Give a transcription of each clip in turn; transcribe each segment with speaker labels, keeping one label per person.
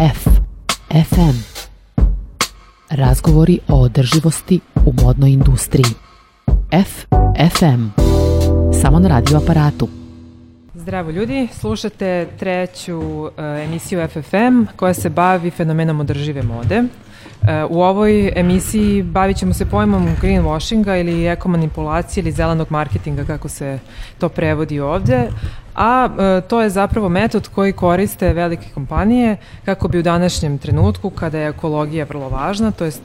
Speaker 1: F. FM. Razgovori o održivosti u modnoj industriji. F. FM. Samo na radio aparatu.
Speaker 2: Zdravo ljudi, slušate treću uh, emisiju FFM koja se bavi fenomenom održive mode. U ovoj emisiji bavit ćemo se pojmom greenwashinga ili ekomanipulacije ili zelenog marketinga kako se to prevodi ovde, a e, to je zapravo metod koji koriste velike kompanije kako bi u današnjem trenutku kada je ekologija vrlo važna, to jest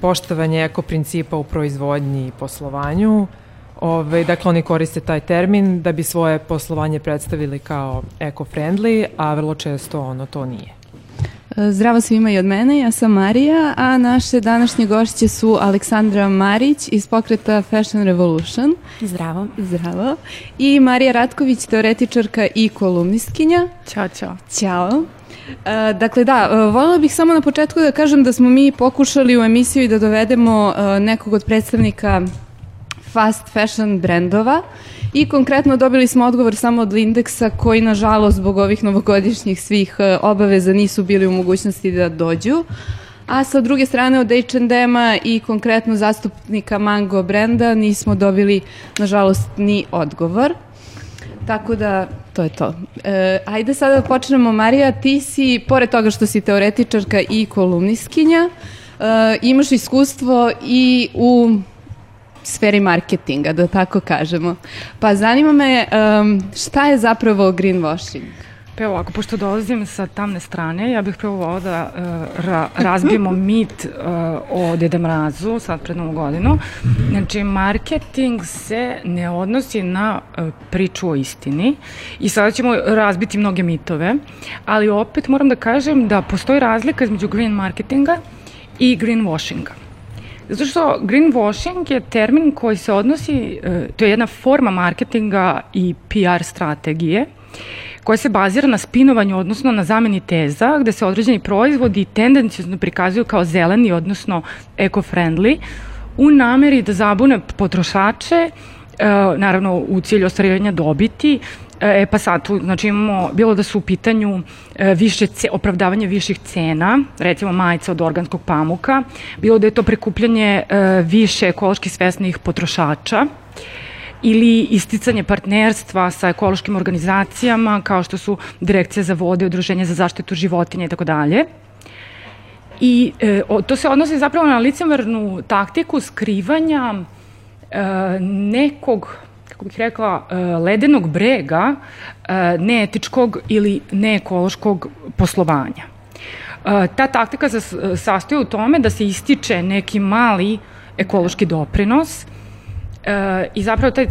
Speaker 2: poštovanje eko principa u proizvodnji i poslovanju, Ove, dakle, oni koriste taj termin da bi svoje poslovanje predstavili kao eco-friendly, a vrlo često ono to nije.
Speaker 3: Zdravo svima i od mene, ja sam Marija, a naše današnje gošće su Aleksandra Marić iz pokreta Fashion Revolution.
Speaker 4: Zdravo.
Speaker 3: Zdravo. I Marija Ratković, teoretičarka i kolumnistkinja.
Speaker 4: Ćao, čao.
Speaker 3: Ćao. E, dakle, da, e, voljela bih samo na početku da kažem da smo mi pokušali u emisiju i da dovedemo e, nekog od predstavnika fast fashion brendova i konkretno dobili smo odgovor samo od Lindeksa koji nažalost zbog ovih novogodišnjih svih e, obaveza nisu bili u mogućnosti da dođu. A sa druge strane od H&M-a i konkretno zastupnika Mango brenda nismo dobili nažalost ni odgovor. Tako da, to je to. E, ajde sada da počnemo. Marija, ti si, pored toga što si teoretičarka i kolumniskinja, e, imaš iskustvo i u sferi marketinga, da tako kažemo. Pa zanima me um, šta je zapravo greenwashing?
Speaker 4: Pa evo, ako pošto dolazim sa tamne strane, ja bih prvo volao da uh, ra, razbijemo mit uh, o Deda Mrazu sad pred novu godinu. Znači, marketing se ne odnosi na uh, priču o istini i sada ćemo razbiti mnoge mitove, ali opet moram da kažem da postoji razlika između green marketinga i greenwashinga. Zato što greenwashing je termin koji se odnosi, e, to je jedna forma marketinga i PR strategije koja se bazira na spinovanju, odnosno na zameni teza, gde se određeni proizvodi tendencijozno prikazuju kao zeleni, odnosno eco-friendly, u nameri da zabune potrošače, e, naravno u cilju ostvarivanja dobiti, E, pa sad tu, znači imamo, bilo da su u pitanju e, više, ce, opravdavanje viših cena, recimo majica od organskog pamuka, bilo da je to prikupljanje e, više ekološki svesnih potrošača, ili isticanje partnerstva sa ekološkim organizacijama kao što su Direkcija za vode, Udruženje za zaštitu životinja i tako dalje. I e, to se odnosi zapravo na licemernu taktiku skrivanja e, nekog kako bih rekla, e, ledenog brega e, neetičkog ili neekološkog poslovanja. E, ta taktika sastoji u tome da se ističe neki mali ekološki doprinos i zapravo taj,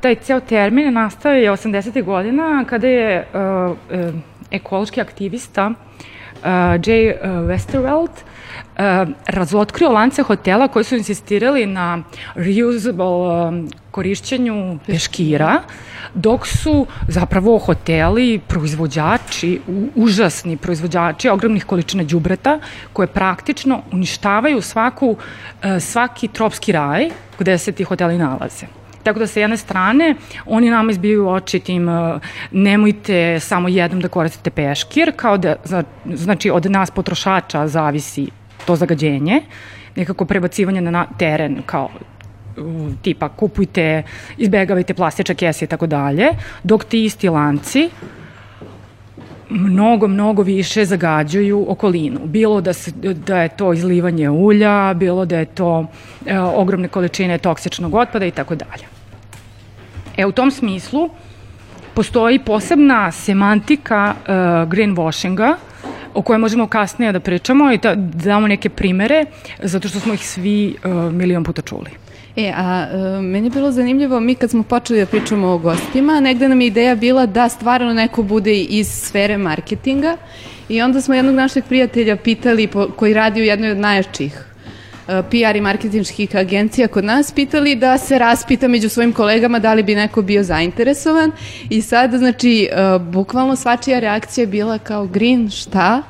Speaker 4: taj ceo termin nastao je 80. godina kada je ekološki aktivista Jay Westerveld razotkrio lance hotela koji su insistirali na reusable korišćenju peškira, dok su zapravo hoteli proizvođači, užasni proizvođači ogromnih količina đubreta koje praktično uništavaju svaku, e, svaki tropski raj gde se ti hoteli nalaze. Tako da sa jedne strane oni nama izbiju oči tim nemojte samo jednom da koristite peškir, kao da, znači od nas potrošača zavisi to zagađenje, nekako prebacivanje na teren kao tipa kupujte, izbegavajte plastične kese i tako dalje, dok ti isti lanci mnogo, mnogo više zagađuju okolinu. Bilo da, se, da je to izlivanje ulja, bilo da je to e, ogromne količine toksičnog otpada i tako dalje. E, u tom smislu postoji posebna semantika e, greenwashinga, o kojoj možemo kasnije da pričamo i da damo neke primere, zato što smo ih svi uh, milion puta čuli.
Speaker 3: E, a e, meni je bilo zanimljivo, mi kad smo počeli da pričamo o gostima, negde nam je ideja bila da stvarno neko bude iz sfere marketinga i onda smo jednog našeg prijatelja pitali, po, koji radi u jednoj od najjačih PR i marketinških agencija kod nas pitali da se raspita među svojim kolegama da li bi neko bio zainteresovan i sad, znači, e, bukvalno svačija reakcija je bila kao green, šta?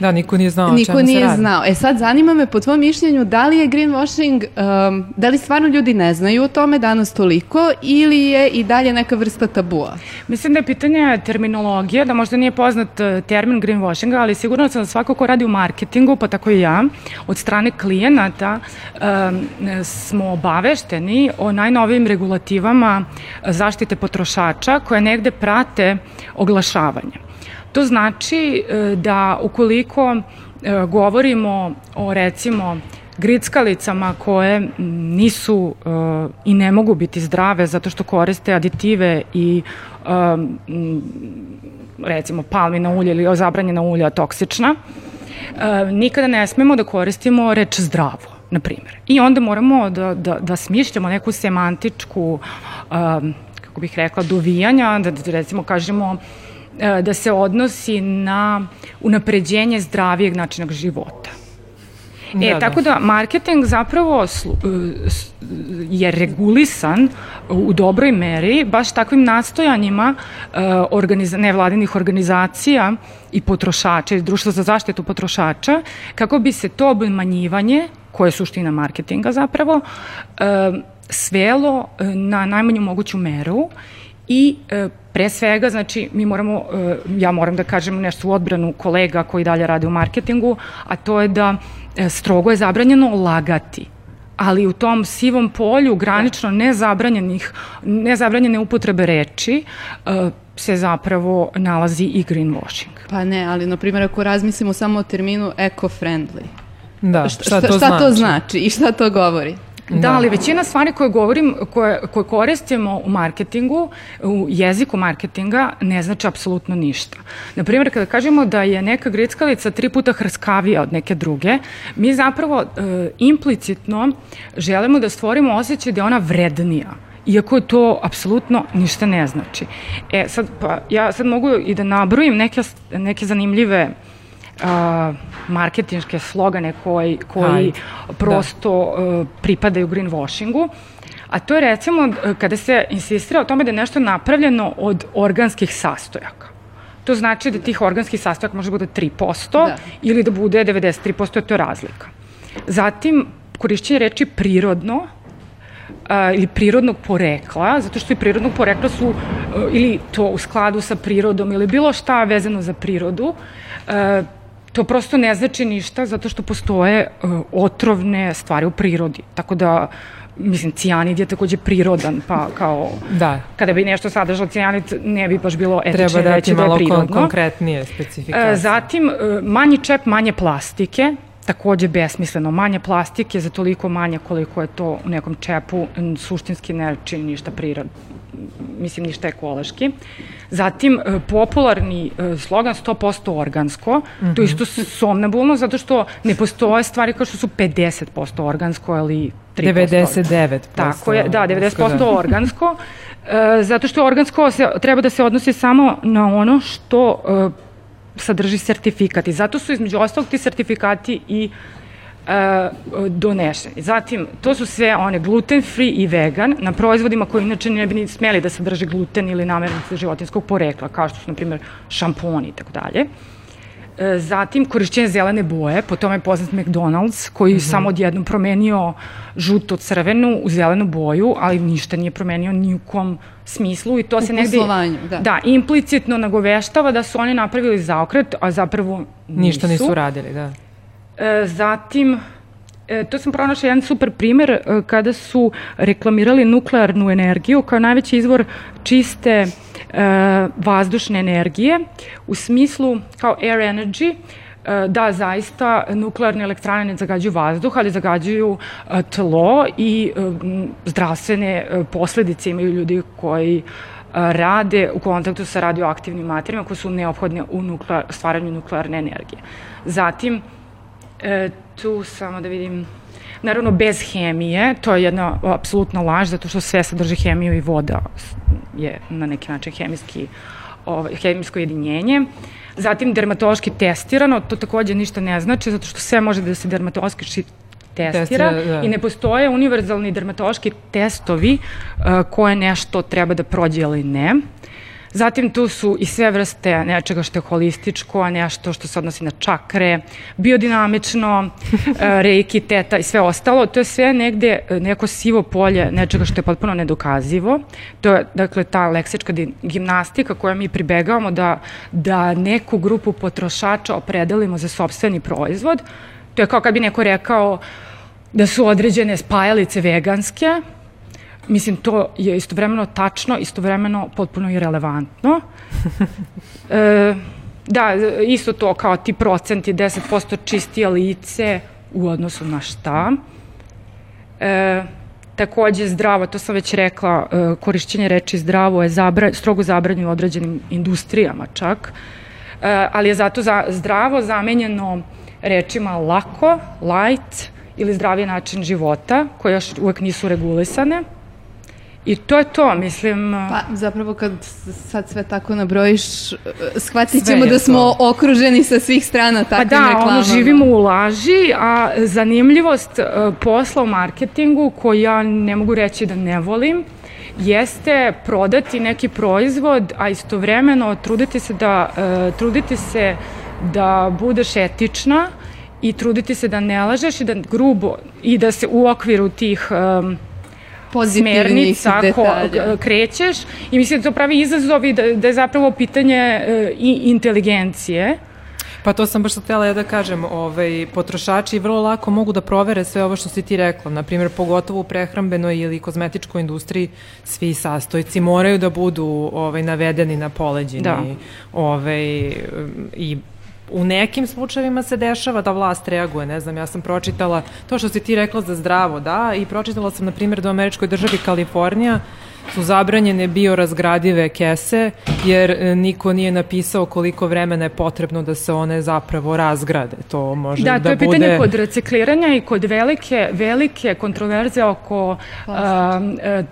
Speaker 2: Da, niko nije znao
Speaker 3: Niko
Speaker 2: o čemu
Speaker 3: nije
Speaker 2: se radi.
Speaker 3: znao. E sad, zanima me po tvom mišljenju, da li je greenwashing, um, da li stvarno ljudi ne znaju o tome danas toliko ili je i dalje neka vrsta tabua?
Speaker 4: Mislim da je pitanje terminologije, da možda nije poznat e, termin greenwashinga, ali sigurno sam da svako ko radi u marketingu, pa tako i ja, od strane klijenata um, smo obavešteni o najnovijim regulativama zaštite potrošača koje negde prate oglašavanje. To znači e, da ukoliko e, govorimo o recimo grickalicama koje nisu e, i ne mogu biti zdrave zato što koriste aditive i recimo palmina ulje ili zabranjena ulja toksična, nikada ne smemo da koristimo reč zdravo na primjer. I onda moramo da, da, da smišljamo neku semantičku, um, kako bih rekla, dovijanja, da, da recimo kažemo e, da se odnosi na unapređenje zdravijeg načina života. E,
Speaker 2: Da,
Speaker 4: da,
Speaker 2: da.
Speaker 4: tako da marketing zapravo slu, e, je regulisan u dobroj meri baš takvim nastojanjima e, organiza, nevladinih organizacija i potrošača, i društva za zaštitu potrošača, kako bi se to obmanjivanje, koje je suština marketinga zapravo, e, svelo e, na najmanju moguću meru i e, pre svega, znači, mi moramo, e, ja moram da kažem nešto u odbranu kolega koji dalje rade u marketingu, a to je da e, strogo je zabranjeno lagati ali u tom sivom polju granično nezabranjenih, nezabranjene upotrebe reči e, se zapravo nalazi i greenwashing.
Speaker 3: Pa ne, ali na primjer ako razmislimo samo o terminu eco-friendly,
Speaker 2: Da,
Speaker 3: šta,
Speaker 2: šta, to
Speaker 3: šta
Speaker 2: znači?
Speaker 3: to znači i šta to govori?
Speaker 4: Da, ali većina stvari koje govorim, koje, koje koristimo u marketingu, u jeziku marketinga, ne znači apsolutno ništa. Naprimjer, kada kažemo da je neka grickalica tri puta hrskavija od neke druge, mi zapravo e, implicitno želimo da stvorimo osjećaj da je ona vrednija iako to apsolutno ništa ne znači. E, sad, pa, ja sad mogu i da nabrojim neke, neke zanimljive a, marketinške slogane koji, koji
Speaker 2: Hajde,
Speaker 4: prosto e, pripadaju greenwashingu. A to je recimo e, kada se insistira o tome da je nešto napravljeno od organskih sastojaka. To znači da tih organskih sastojaka može da bude 3%
Speaker 3: Da.
Speaker 4: ili da bude 93%, to je razlika. Zatim, korišćenje reči prirodno, a, ili prirodnog porekla, zato što i prirodnog porekla su a, ili to u skladu sa prirodom ili bilo šta vezano za prirodu, a, to prosto ne znači ništa zato što postoje a, otrovne stvari u prirodi. Tako da, mislim, cijanid je takođe prirodan, pa kao
Speaker 2: Da,
Speaker 4: kada bi nešto sadržalo cijanid, ne bi baš bilo etično
Speaker 2: treba dati
Speaker 4: reći da je
Speaker 2: malo kon
Speaker 4: prirodno.
Speaker 2: konkretnije specifikacije.
Speaker 4: E, Zatim, e, manji čep, manje plastike, takođe besmisleno. Manje plastike za toliko manje koliko je to u nekom čepu suštinski ne čini ništa prirodno mislim ništa ekološki. Zatim, e, popularni e, slogan 100% organsko, to je isto somnabulno zato što ne postoje stvari kao što su 50% organsko ili 3%.
Speaker 2: 99%.
Speaker 4: Tako je, da,
Speaker 2: organsko,
Speaker 4: 90% organsko, e, zato što organsko se, treba da se odnosi samo na ono što e, sadrži sertifikat i zato su između ostalog ti sertifikati i e, donešeni. Zatim, to su sve one gluten free i vegan na proizvodima koji inače ne bi ni smeli da sadrže gluten ili namirnice životinskog porekla, kao što su, na primjer, šamponi i tako dalje. E, Zatim, korišćenje zelene boje, po tome je poznat McDonald's, koji je samo odjednom promenio žuto-crvenu u zelenu boju, ali ništa nije promenio ni u kom smislu i to
Speaker 3: U
Speaker 4: se negde...
Speaker 3: da.
Speaker 4: Da, implicitno nagoveštava da su oni napravili zaokret, a zapravo nisu.
Speaker 2: Ništa nisu radili, da.
Speaker 4: Zatim, e, to sam pronašla jedan super primer e, kada su reklamirali nuklearnu energiju kao najveći izvor čiste e, vazdušne energije u smislu kao air energy da zaista nuklearne elektrane ne zagađuju vazduh, ali zagađuju tlo i zdravstvene posledice imaju ljudi koji rade u kontaktu sa radioaktivnim materijama koje su neophodne u nuklear, stvaranju nuklearne energije. Zatim, E, tu samo da vidim, naravno bez hemije, to je jedna apsolutna laž, zato što sve sadrži hemiju i voda je na neki način hemijski, ovaj, hemijsko jedinjenje. Zatim dermatološki testirano, to takođe ništa ne znači, zato što sve može da se dermatološki testira,
Speaker 2: Testira, da.
Speaker 4: i ne postoje univerzalni dermatološki testovi uh, koje nešto treba da prođe ili ne. Zatim tu su i sve vrste nečega što je holističko, a nešto što se odnosi na čakre, biodinamično, e, reiki, teta i sve ostalo. To je sve negde e, neko sivo polje nečega što je potpuno nedokazivo. To je, dakle, ta leksička gimnastika koja mi pribegavamo da, da neku grupu potrošača opredelimo za sobstveni proizvod. To je kao kad bi neko rekao da su određene spajalice veganske, Mislim, to je istovremeno tačno, istovremeno potpuno irelevantno. e, da, isto to kao ti procenti, 10% čistije lice u odnosu na šta. E, takođe zdravo, to sam već rekla, e, korišćenje reči zdravo je zabra, strogo zabranjeno u određenim industrijama čak, e, ali je zato za, zdravo zamenjeno rečima lako, light ili zdraviji način života, koje još uvek nisu regulisane. I to je to, mislim...
Speaker 3: Pa zapravo kad sad sve tako nabrojiš, shvatit ćemo da smo to. okruženi sa svih strana takvim reklamama.
Speaker 4: Pa da,
Speaker 3: reklamama.
Speaker 4: ono, živimo u laži, a zanimljivost uh, posla u marketingu, koju ja ne mogu reći da ne volim, jeste prodati neki proizvod, a istovremeno truditi se da, uh, truditi se da budeš etična i truditi se da ne lažeš i da grubo i da se u okviru tih um, smernica ko, krećeš i mislim da to pravi izazov i da, da je zapravo pitanje uh, i inteligencije.
Speaker 2: Pa to sam baš htjela ja da kažem, ovaj, potrošači vrlo lako mogu da provere sve ovo što si ti rekla, na primjer pogotovo u prehrambenoj ili kozmetičkoj industriji svi sastojci moraju da budu ovaj, navedeni na poleđini da. ovaj, i u nekim slučajevima se dešava da vlast reaguje, ne znam, ja sam pročitala to što si ti rekla za zdravo, da, i pročitala sam, na primjer, da u američkoj državi Kalifornija su zabranjene biorazgradive kese, jer e, niko nije napisao koliko vremena je potrebno da se one zapravo razgrade. To može da,
Speaker 4: da
Speaker 2: bude...
Speaker 4: Da, to je pitanje kod recikliranja i kod velike, velike kontroverze oko uh,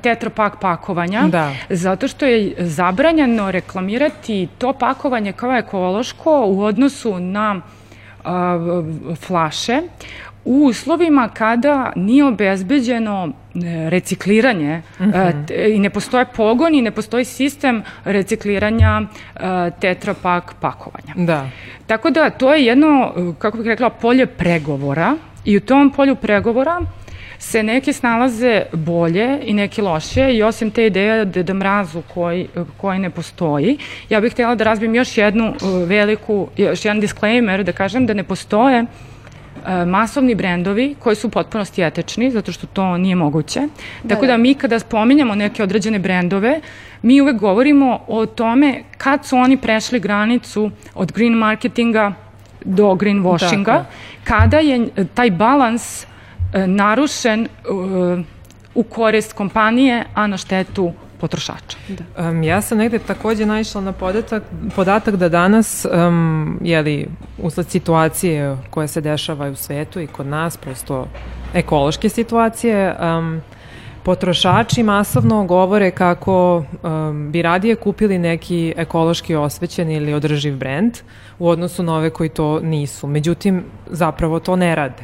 Speaker 4: tetrapak pakovanja, da. zato što je zabranjeno reklamirati to pakovanje kao ekološko u odnosu na uh, flaše u uslovima kada nije obezbeđeno e, recikliranje mm -hmm. i ne postoje pogon i ne postoji sistem recikliranja uh, tetrapak pakovanja.
Speaker 2: Da.
Speaker 4: Tako da to je jedno, kako bih rekla, polje pregovora i u tom polju pregovora se neke snalaze bolje i neke loše i osim te ideje Deda Mrazu koji, koji ne postoji, ja bih htjela da razbijem još jednu veliku, još jedan disclaimer, da kažem da ne postoje uh, E, masovni brendovi koji su potpuno etični, zato što to nije moguće. Da, Tako da, da mi kada spominjamo neke određene brendove, mi uvek govorimo o tome kad su oni prešli granicu od green marketinga do greenwashinga, dakle. kada je taj balans e, narušen u korist kompanije, a na štetu potrošača.
Speaker 2: Da. Um, ja sam negde takođe naišla na podatak, podatak da danas, um, jeli, usled situacije koja se dešava u svetu i kod nas, prosto ekološke situacije, um, potrošači masovno govore kako um, bi radije kupili neki ekološki osvećen ili održiv brend u odnosu na ove koji to nisu. Međutim, zapravo to ne rade.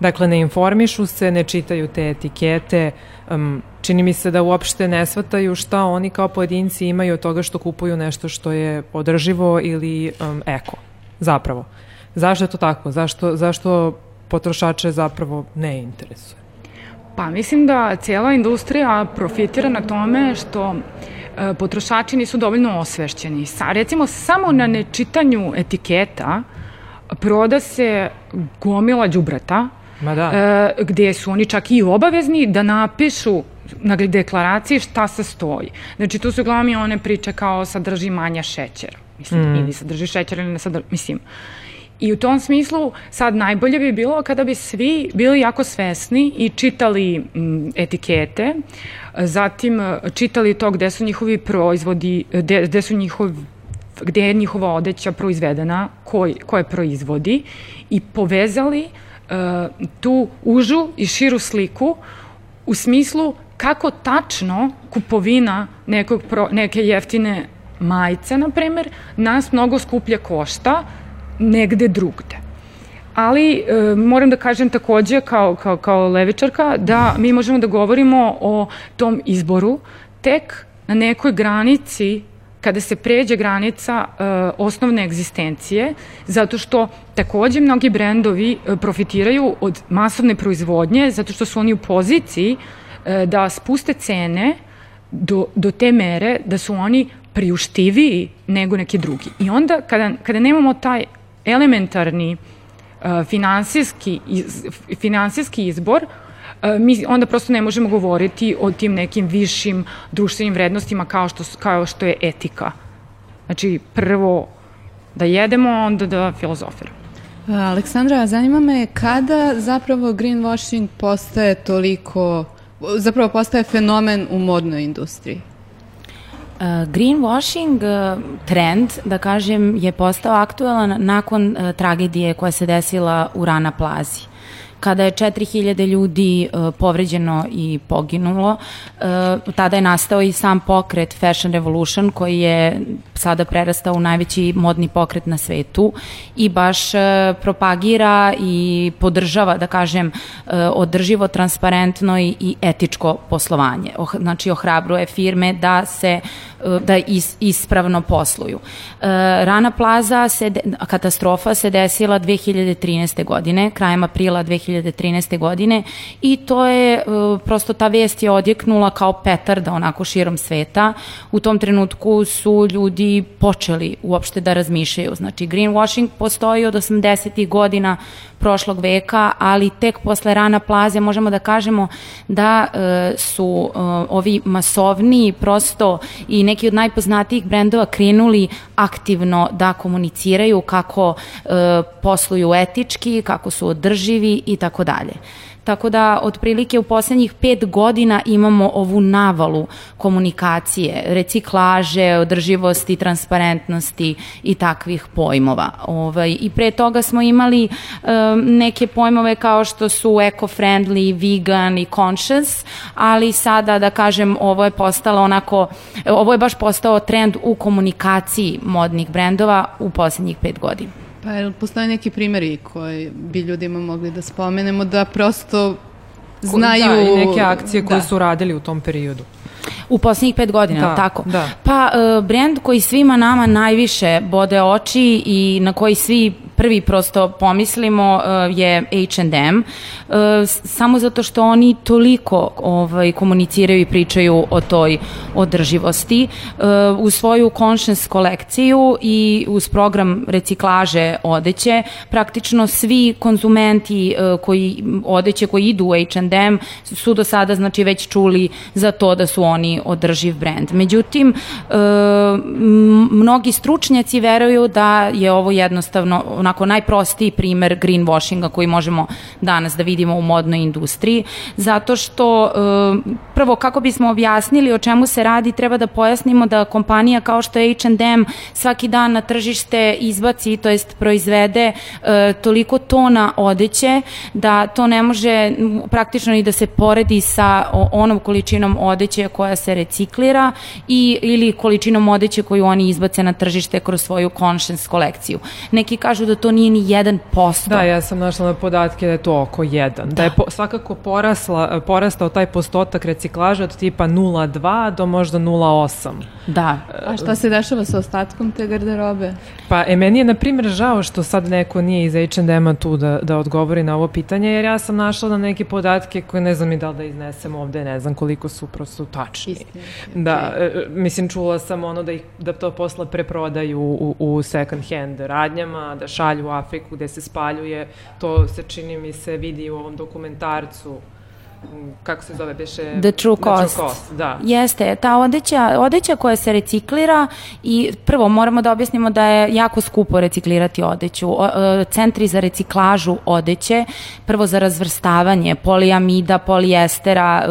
Speaker 2: Dakle, ne informišu se, ne čitaju te etikete, um, čini mi se da uopšte ne shvataju šta oni kao pojedinci imaju od toga što kupuju nešto što je održivo ili um, eko, zapravo. Zašto je to tako? Zašto, zašto potrošače zapravo ne interesuje?
Speaker 4: Pa mislim da cijela industrija profitira na tome što e, potrošači nisu dovoljno osvešćeni. Sa, recimo, samo na nečitanju etiketa proda se gomila đubreta,
Speaker 2: Ma da.
Speaker 4: E, gde su oni čak i obavezni da napišu na deklaraciji šta se stoji. Znači, tu su uglavnom one priče kao sadrži manja šećera. Mislim, mm. ili sadrži šećer ili ne sadrži, mislim. I u tom smislu sad najbolje bi bilo kada bi svi bili jako svesni i čitali m, etikete, zatim čitali to gde su njihovi proizvodi, gde, gde su njihovi gde je njihova odeća proizvedena, ko, ko je proizvodi i povezali uh, tu užu i širu sliku u smislu kako tačno kupovina nekog pro, neke jeftine majice, na primer, nas mnogo skuplje košta negde drugde. Ali e, moram da kažem takođe kao, kao, kao levičarka da mi možemo da govorimo o tom izboru tek na nekoj granici kada se pređe granica uh, osnovne egzistencije, zato što takođe mnogi brendovi uh, profitiraju od masovne proizvodnje, zato što su oni u poziciji uh, da spuste cene do, do te mere da su oni priuštiviji nego neki drugi. I onda kada, kada nemamo taj elementarni uh, finansijski, iz, finansijski izbor, mi onda prosto ne možemo govoriti o tim nekim višim društvenim vrednostima kao što, kao što je etika. Znači, prvo da jedemo, onda da filozofiramo.
Speaker 3: Aleksandra, zanima me kada zapravo greenwashing postaje toliko, zapravo postaje fenomen u modnoj industriji?
Speaker 5: Uh, greenwashing trend, da kažem, je postao aktualan nakon tragedije koja se desila u Rana Plazi kada je 4000 ljudi uh, povređeno i poginulo, uh, tada je nastao i sam pokret Fashion Revolution koji je sada prerastao u najveći modni pokret na svetu i baš uh, propagira i podržava, da kažem, održivo, transparentno i, etičko poslovanje. Oh, znači, ohrabruje firme da se da is, ispravno posluju. Rana Plaza se, katastrofa se desila 2013. godine, krajem aprila 2013 2013. godine i to je, e, prosto ta vest je odjeknula kao petarda onako širom sveta. U tom trenutku su ljudi počeli uopšte da razmišljaju. Znači, greenwashing postoji od 80. godina prošlog veka, ali tek posle rana plaze možemo da kažemo da e, su e, ovi masovni prosto i neki od najpoznatijih brendova krenuli aktivno da komuniciraju kako e, posluju etički, kako su održivi i tako dalje. Tako da otprilike u poslednjih pet godina imamo ovu navalu komunikacije, reciklaže, održivosti, transparentnosti i takvih pojmova. Ovaj, I pre toga smo imali um, neke pojmove kao što su eco-friendly, vegan i conscious, ali sada da kažem ovo je postalo onako, ovo je baš postao trend u komunikaciji modnih brendova u poslednjih pet godina.
Speaker 3: Pa jel postoje neki primjeri koji bi ljudima mogli da spomenemo da prosto znaju...
Speaker 2: Da, i neke akcije koje da. su radili u tom periodu.
Speaker 5: U poslednjih pet godina,
Speaker 2: da,
Speaker 5: tako?
Speaker 2: Da.
Speaker 5: Pa, uh, brend koji svima nama najviše bode oči i na koji svi prvi prosto pomislimo uh, je H&M, samo zato što oni toliko ovaj, komuniciraju i pričaju o toj održivosti. Uh, u svoju conscious kolekciju i uz program reciklaže odeće, praktično svi konzumenti koji odeće koji idu u H&M su do sada znači već čuli za to da su oni održiv brend. Međutim, mnogi stručnjaci veruju da je ovo jednostavno onako najprostiji primer greenwashinga koji možemo danas da vidimo u modnoj industriji, zato što e, prvo kako bismo objasnili o čemu se radi, treba da pojasnimo da kompanija kao što je H&M svaki dan na tržište izbaci, to jest proizvede e, toliko tona odeće da to ne može praktično ni da se poredi sa onom količinom odeće koja se reciklira i ili količinom odeće koju oni izbace na tržište kroz svoju conscious kolekciju. Neki kažu da to nije ni 1%.
Speaker 2: Da, ja sam našla na podatke da je to oko 1. Da, da je po, svakako porasla, porastao taj postotak reciklaža od tipa 0,2 do možda 0,8.
Speaker 5: Da.
Speaker 3: A šta se dešava sa ostatkom te garderobe?
Speaker 2: Pa, e, meni je, na primjer, žao što sad neko nije iz H&M-a tu da, da odgovori na ovo pitanje, jer ja sam našla na neke podatke koje ne znam i da li da iznesem ovde, ne znam koliko su prosto tačni. Istine. Da, e, mislim, čula sam ono da, ih, da to posle preprodaju u, u second hand radnjama, da šalju u Afriku gde se spaljuje, to se čini mi se vidi u ovom dokumentarcu kako se zove, beše...
Speaker 5: The True Cost.
Speaker 2: The True Cost, da.
Speaker 5: Jeste, ta odeća, odeća koja se reciklira i prvo moramo da objasnimo da je jako skupo reciklirati odeću. O, e, centri za reciklažu odeće, prvo za razvrstavanje poliamida, polijestera, e,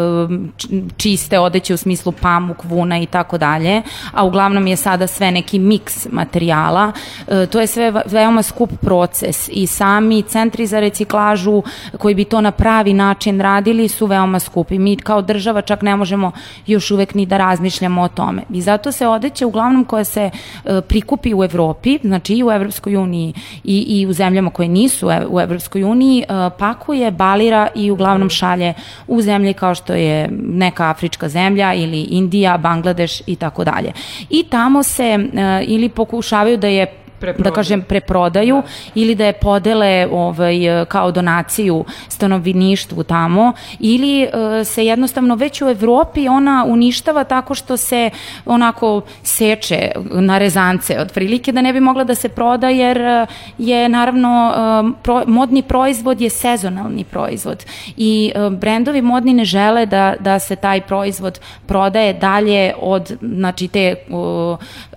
Speaker 5: čiste odeće u smislu pamuk, vuna i tako dalje, a uglavnom je sada sve neki miks materijala. E, to je sve veoma skup proces i sami centri za reciklažu koji bi to na pravi način radili su su veoma skupi. Mi kao država čak ne možemo još uvek ni da razmišljamo o tome. I zato se odeća uglavnom koja se e, prikupi u Evropi, znači i u Evropskoj uniji i, i u zemljama koje nisu u Evropskoj uniji, e, pakuje, balira i uglavnom šalje u zemlje kao što je neka afrička zemlja ili Indija, Bangladeš i tako dalje. I tamo se e, ili pokušavaju da je da kažem preprodaju da. ili da je podele ovaj kao donaciju stanovništvu tamo ili uh, se jednostavno već u Evropi ona uništava tako što se onako seče na rezance od prilike da ne bi mogla da se proda jer e, je naravno um, pro, modni proizvod je sezonalni proizvod i brendovi modni ne žele da, da se taj proizvod prodaje dalje od znači te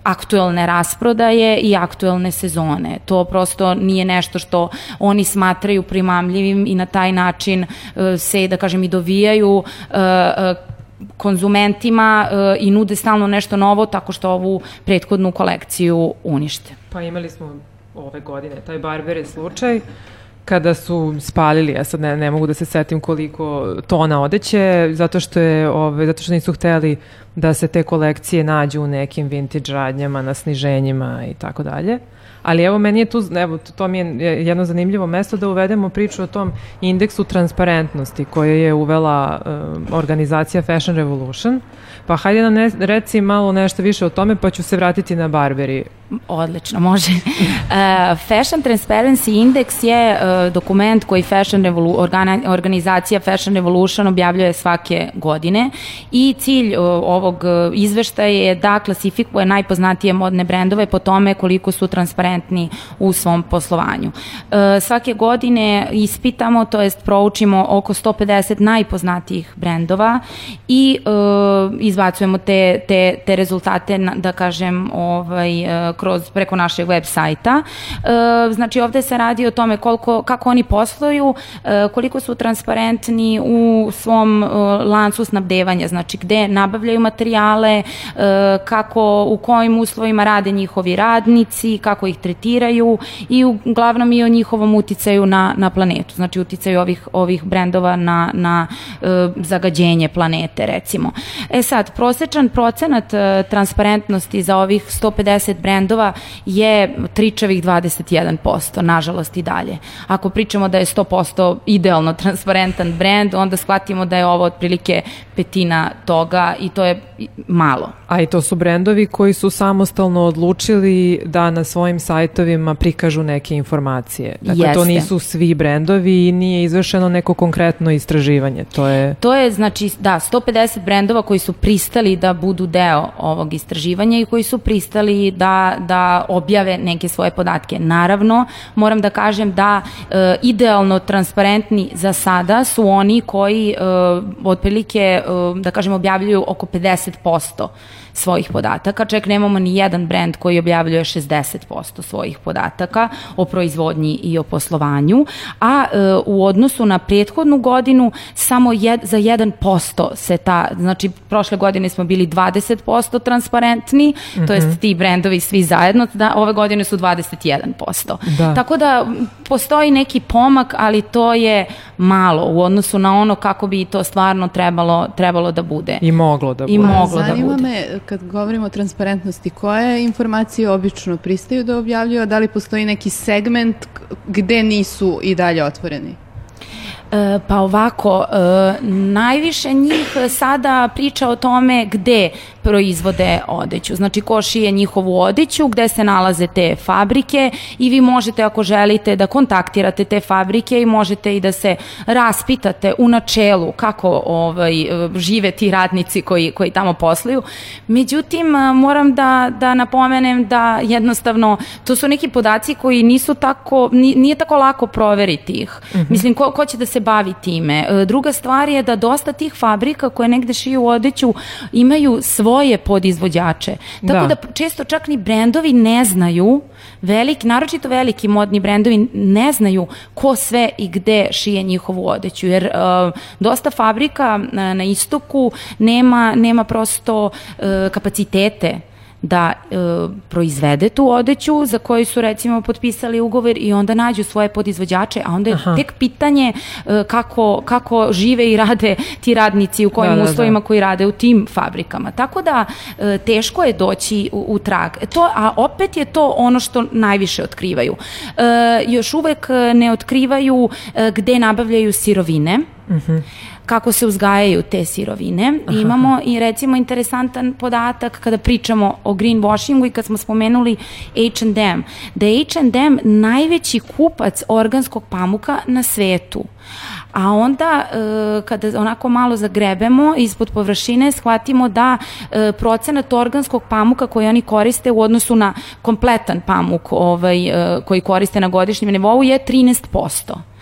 Speaker 5: aktuelne rasprodaje i aktuelne sezone. To prosto nije nešto što oni smatraju primamljivim i na taj način uh, se, da kažem, i dovijaju uh, uh, konzumentima i nude stalno nešto novo tako što ovu prethodnu kolekciju unište.
Speaker 2: Pa imali smo ove godine taj Barbere slučaj kada su spalili, ja sad ne, ne mogu da se setim koliko tona odeće, zato što je, ove, zato što nisu hteli da se te kolekcije nađu u nekim vintage radnjama, na sniženjima i tako dalje. Ali evo meni je tu, evo to mi je jedno zanimljivo mesto da uvedemo priču o tom indeksu transparentnosti koje je uvela uh, organizacija Fashion Revolution. Pa hajde nam ne, reci malo nešto više o tome pa ću se vratiti na Barberi.
Speaker 5: Odlično, može. uh, Fashion Transparency Index je uh, dokument koji Fashion Revolu organi organizacija Fashion Revolution objavljuje svake godine i cilj uh, ovog izveštaja je da klasifikuje najpoznatije modne brendove po tome koliko su transparentni u svom poslovanju. Uh, svake godine ispitamo, to jest proučimo oko 150 najpoznatijih brendova i uh, izbacujemo te, te, te rezultate, da kažem, ovaj, kroz, preko našeg web sajta. E, znači ovde se radi o tome koliko, kako oni posluju, e, koliko su transparentni u svom e, lancu snabdevanja, znači gde nabavljaju materijale, kako, u kojim uslovima rade njihovi radnici, kako ih tretiraju i uglavnom i o njihovom uticaju na, na planetu, znači uticaju ovih, ovih brendova na, na zagađenje planete recimo. E sad, prosečan procenat transparentnosti za ovih 150 brendova je tričavih 21%, nažalost i dalje. Ako pričamo da je 100% idealno transparentan brend, onda shvatimo da je ovo otprilike petina toga i to je malo.
Speaker 2: A i to su brendovi koji su samostalno odlučili da na svojim sajtovima prikažu neke informacije. Dakle, Jeste. to nisu svi brendovi i nije izvršeno neko konkretno istraživanje. To je...
Speaker 5: To je, znači, da, 150 brendova koji su pristali da budu deo ovog istraživanja i koji su pristali da, da objave neke svoje podatke. Naravno, moram da kažem da e, idealno transparentni za sada su oni koji e, otprilike, e, da kažem, objavljuju oko 50% svojih podataka, čak nemamo ni jedan brend koji objavljuje 60% svojih podataka o proizvodnji i o poslovanju, a e, u odnosu na prethodnu godinu samo jed, za 1% se ta, znači prošle godine smo bili 20% transparentni, mm -hmm. to jest mhm. ti brendovi svi zajedno, da, ove godine su 21%. Da. Tako da postoji neki pomak, ali to je malo u odnosu na ono kako bi to stvarno trebalo, trebalo da bude.
Speaker 2: I moglo da bude.
Speaker 5: I moglo da bude.
Speaker 3: me kad govorimo o transparentnosti, koje informacije obično pristaju da objavljuju, a da li postoji neki segment gde nisu i dalje otvoreni?
Speaker 5: E, pa ovako, e, najviše njih sada priča o tome gde proizvode odeću. Znači ko šije njihovu odeću, gde se nalaze te fabrike i vi možete ako želite da kontaktirate te fabrike i možete i da se raspitate u načelu kako ovaj, žive ti radnici koji, koji tamo posluju. Međutim, moram da, da napomenem da jednostavno to su neki podaci koji nisu tako, nije tako lako proveriti ih. Mm -hmm. Mislim, ko, ko će da se bavi time? Druga stvar je da dosta tih fabrika koje negde šiju odeću imaju svoje svoje podizvođače. Tako da. da često čak ni brendovi ne znaju, veliki, naročito veliki modni brendovi ne znaju ko sve i gde šije njihovu odeću, jer uh, dosta fabrika uh, na istoku nema, nema prosto uh, kapacitete da e, proizvede tu odeću za koju su recimo potpisali ugovor i onda nađu svoje podizvođače, a onda je Aha. tek pitanje e, kako, kako žive i rade ti radnici u kojim da, da, da. uslovima da. koji rade u tim fabrikama. Tako da e, teško je doći u, u trag. To, a opet je to ono što najviše otkrivaju. E, još uvek ne otkrivaju e, gde nabavljaju sirovine. Mhm. Uh -huh kako se uzgajaju te sirovine. Aha. Imamo i recimo interesantan podatak kada pričamo o greenwashingu i kad smo spomenuli H&M, da je H&M najveći kupac organskog pamuka na svetu. A onda e, kada onako malo zagrebemo ispod površine shvatimo da e, procenat organskog pamuka koji oni koriste u odnosu na kompletan pamuk ovaj, e, koji koriste na godišnjem nivou je 13%.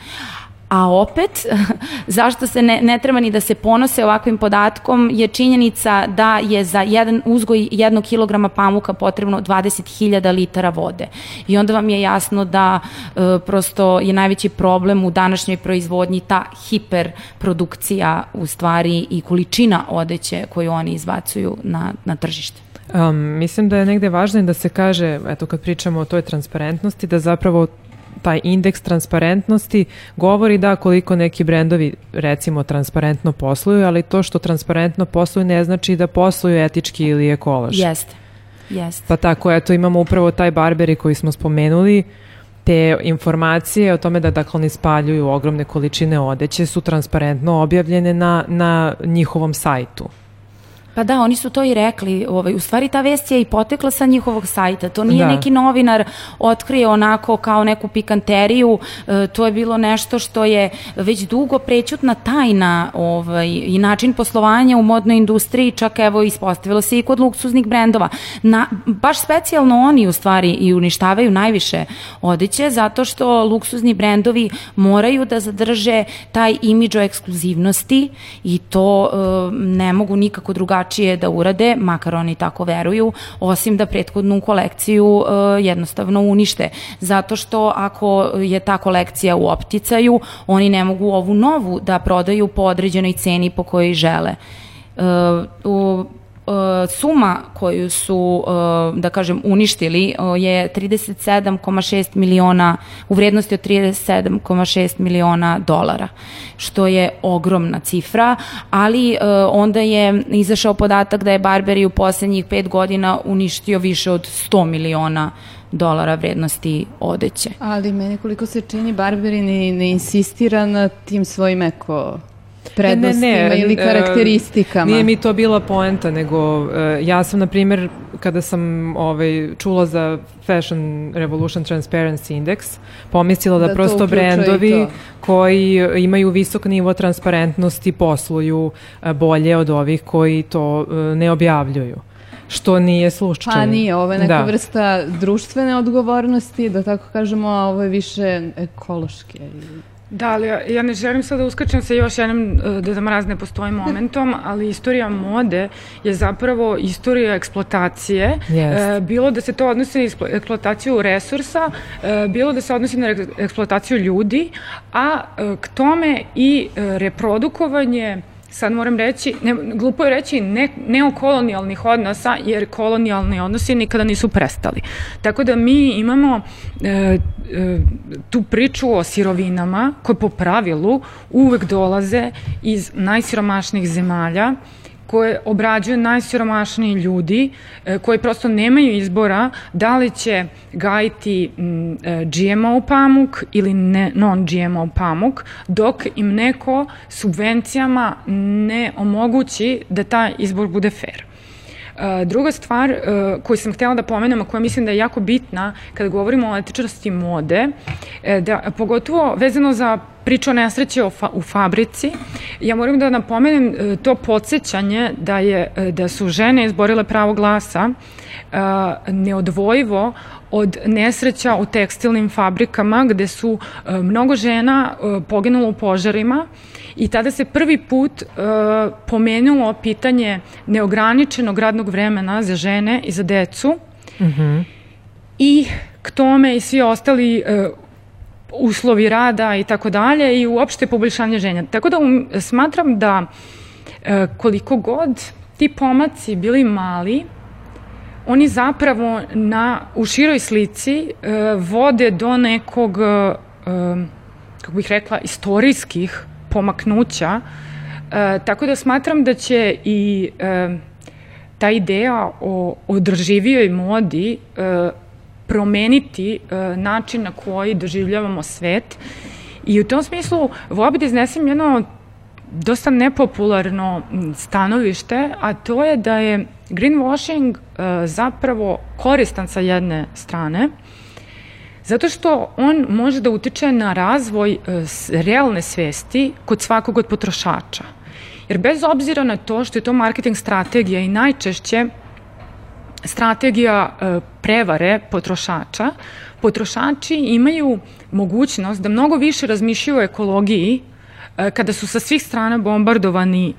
Speaker 5: A opet, zašto se ne, ne treba ni da se ponose ovakvim podatkom je činjenica da je za jedan uzgoj jednog kilograma pamuka potrebno 20.000 litara vode. I onda vam je jasno da e, prosto je najveći problem u današnjoj proizvodnji ta hiperprodukcija u stvari i količina odeće koju oni izbacuju na, na tržište.
Speaker 2: Um, mislim da je negde važno da se kaže, eto kad pričamo o toj transparentnosti, da zapravo taj indeks transparentnosti govori da koliko neki brendovi recimo transparentno posluju, ali to što transparentno posluju ne znači da posluju etički ili ekološki.
Speaker 5: Jeste. Jeste.
Speaker 2: Pa tako, eto imamo upravo taj Barberi koji smo spomenuli, te informacije o tome da dakle oni spaljuju ogromne količine odeće su transparentno objavljene na, na njihovom sajtu.
Speaker 5: Pa da, oni su to i rekli. Ovaj, u stvari ta vest je i potekla sa njihovog sajta. To nije da. neki novinar otkrio onako kao neku pikanteriju. E, to je bilo nešto što je već dugo prećutna tajna ovaj, i način poslovanja u modnoj industriji. Čak evo ispostavilo se i kod luksuznih brendova. Na, baš specijalno oni u stvari i uništavaju najviše odeće zato što luksuzni brendovi moraju da zadrže taj imidž o ekskluzivnosti i to e, ne mogu nikako drugačije drugačije da urade, makar oni tako veruju, osim da prethodnu kolekciju uh, jednostavno unište. Zato što ako je ta kolekcija u opticaju, oni ne mogu ovu novu da prodaju po određenoj ceni po kojoj žele. Uh, u suma koju su, uh, da kažem, uništili uh, je 37,6 miliona, u vrednosti od 37,6 miliona dolara, što je ogromna cifra, ali onda je izašao podatak da je Barberi u poslednjih pet godina uništio više od 100 miliona dolara vrednosti odeće.
Speaker 3: Ali meni koliko se čini Barberi ne, ne insistira na tim svojim eko prednostima ne, ne, ili e, karakteristikama.
Speaker 2: Nije mi to bila poenta, nego e, ja sam, na primjer, kada sam ovaj, čula za Fashion Revolution Transparency Index, pomislila da, da prosto brendovi koji imaju visok nivo transparentnosti posluju e, bolje od ovih koji to ne objavljuju što nije slučaj.
Speaker 3: Pa nije, ovo je neka da. vrsta društvene odgovornosti, da tako kažemo, a ovo je više ekološke.
Speaker 4: Da, ali ja, ja ne želim sad da uskačem sa još jednim e, Deda Mraz ne postoji momentom, ali istorija mode je zapravo istorija eksploatacije. Yes. E, bilo da se to odnosi na eksploataciju resursa, e, bilo da se odnosi na eksploataciju ljudi, a e, k tome i e, reprodukovanje sad moram reći, ne, glupo je reći ne, neokolonijalnih odnosa, jer kolonijalni odnosi nikada nisu prestali. Tako da mi imamo e, e, tu priču o sirovinama koje po pravilu uvek dolaze iz najsiromašnijih zemalja, koje obrađuju najsiromašniji ljudi, e, koji prosto nemaju izbora da li će gajiti e, GMO pamuk ili ne, non-GMO pamuk, dok im neko subvencijama ne omogući da taj izbor bude fair. Uh, druga stvar uh, koju sam htjela da pomenem, a koja mislim da je jako bitna kada govorimo o etičnosti mode, da, pogotovo vezano za priču o nesreće fa, u fabrici, ja moram da napomenem to podsjećanje da, je, da su žene izborile pravo glasa neodvojivo od nesreća u tekstilnim fabrikama gde su mnogo žena poginulo u požarima i tada se prvi put uh, pomenulo pitanje neograničenog radnog vremena za žene i za decu mm -hmm. i k tome i svi ostali uh, uslovi rada i tako dalje i uopšte poboljšanje ženja. Tako da um, smatram da uh, koliko god ti pomaci bili mali, oni zapravo na, u široj slici e, vode do nekog, e, kako bih rekla, istorijskih pomaknuća, e, tako da smatram da će i e, ta ideja o održivijoj modi e, promeniti e, način na koji doživljavamo svet. I u tom smislu vola bi da iznesem jedno dosta nepopularno stanovište, a to je da je greenwashing e, zapravo koristan sa jedne strane, zato što on može da utiče na razvoj e, realne svesti kod svakog od potrošača. Jer bez obzira na to što je to marketing strategija i najčešće strategija e, prevare potrošača, potrošači imaju mogućnost da mnogo više razmišljaju o ekologiji e, kada su sa svih strana bombardovani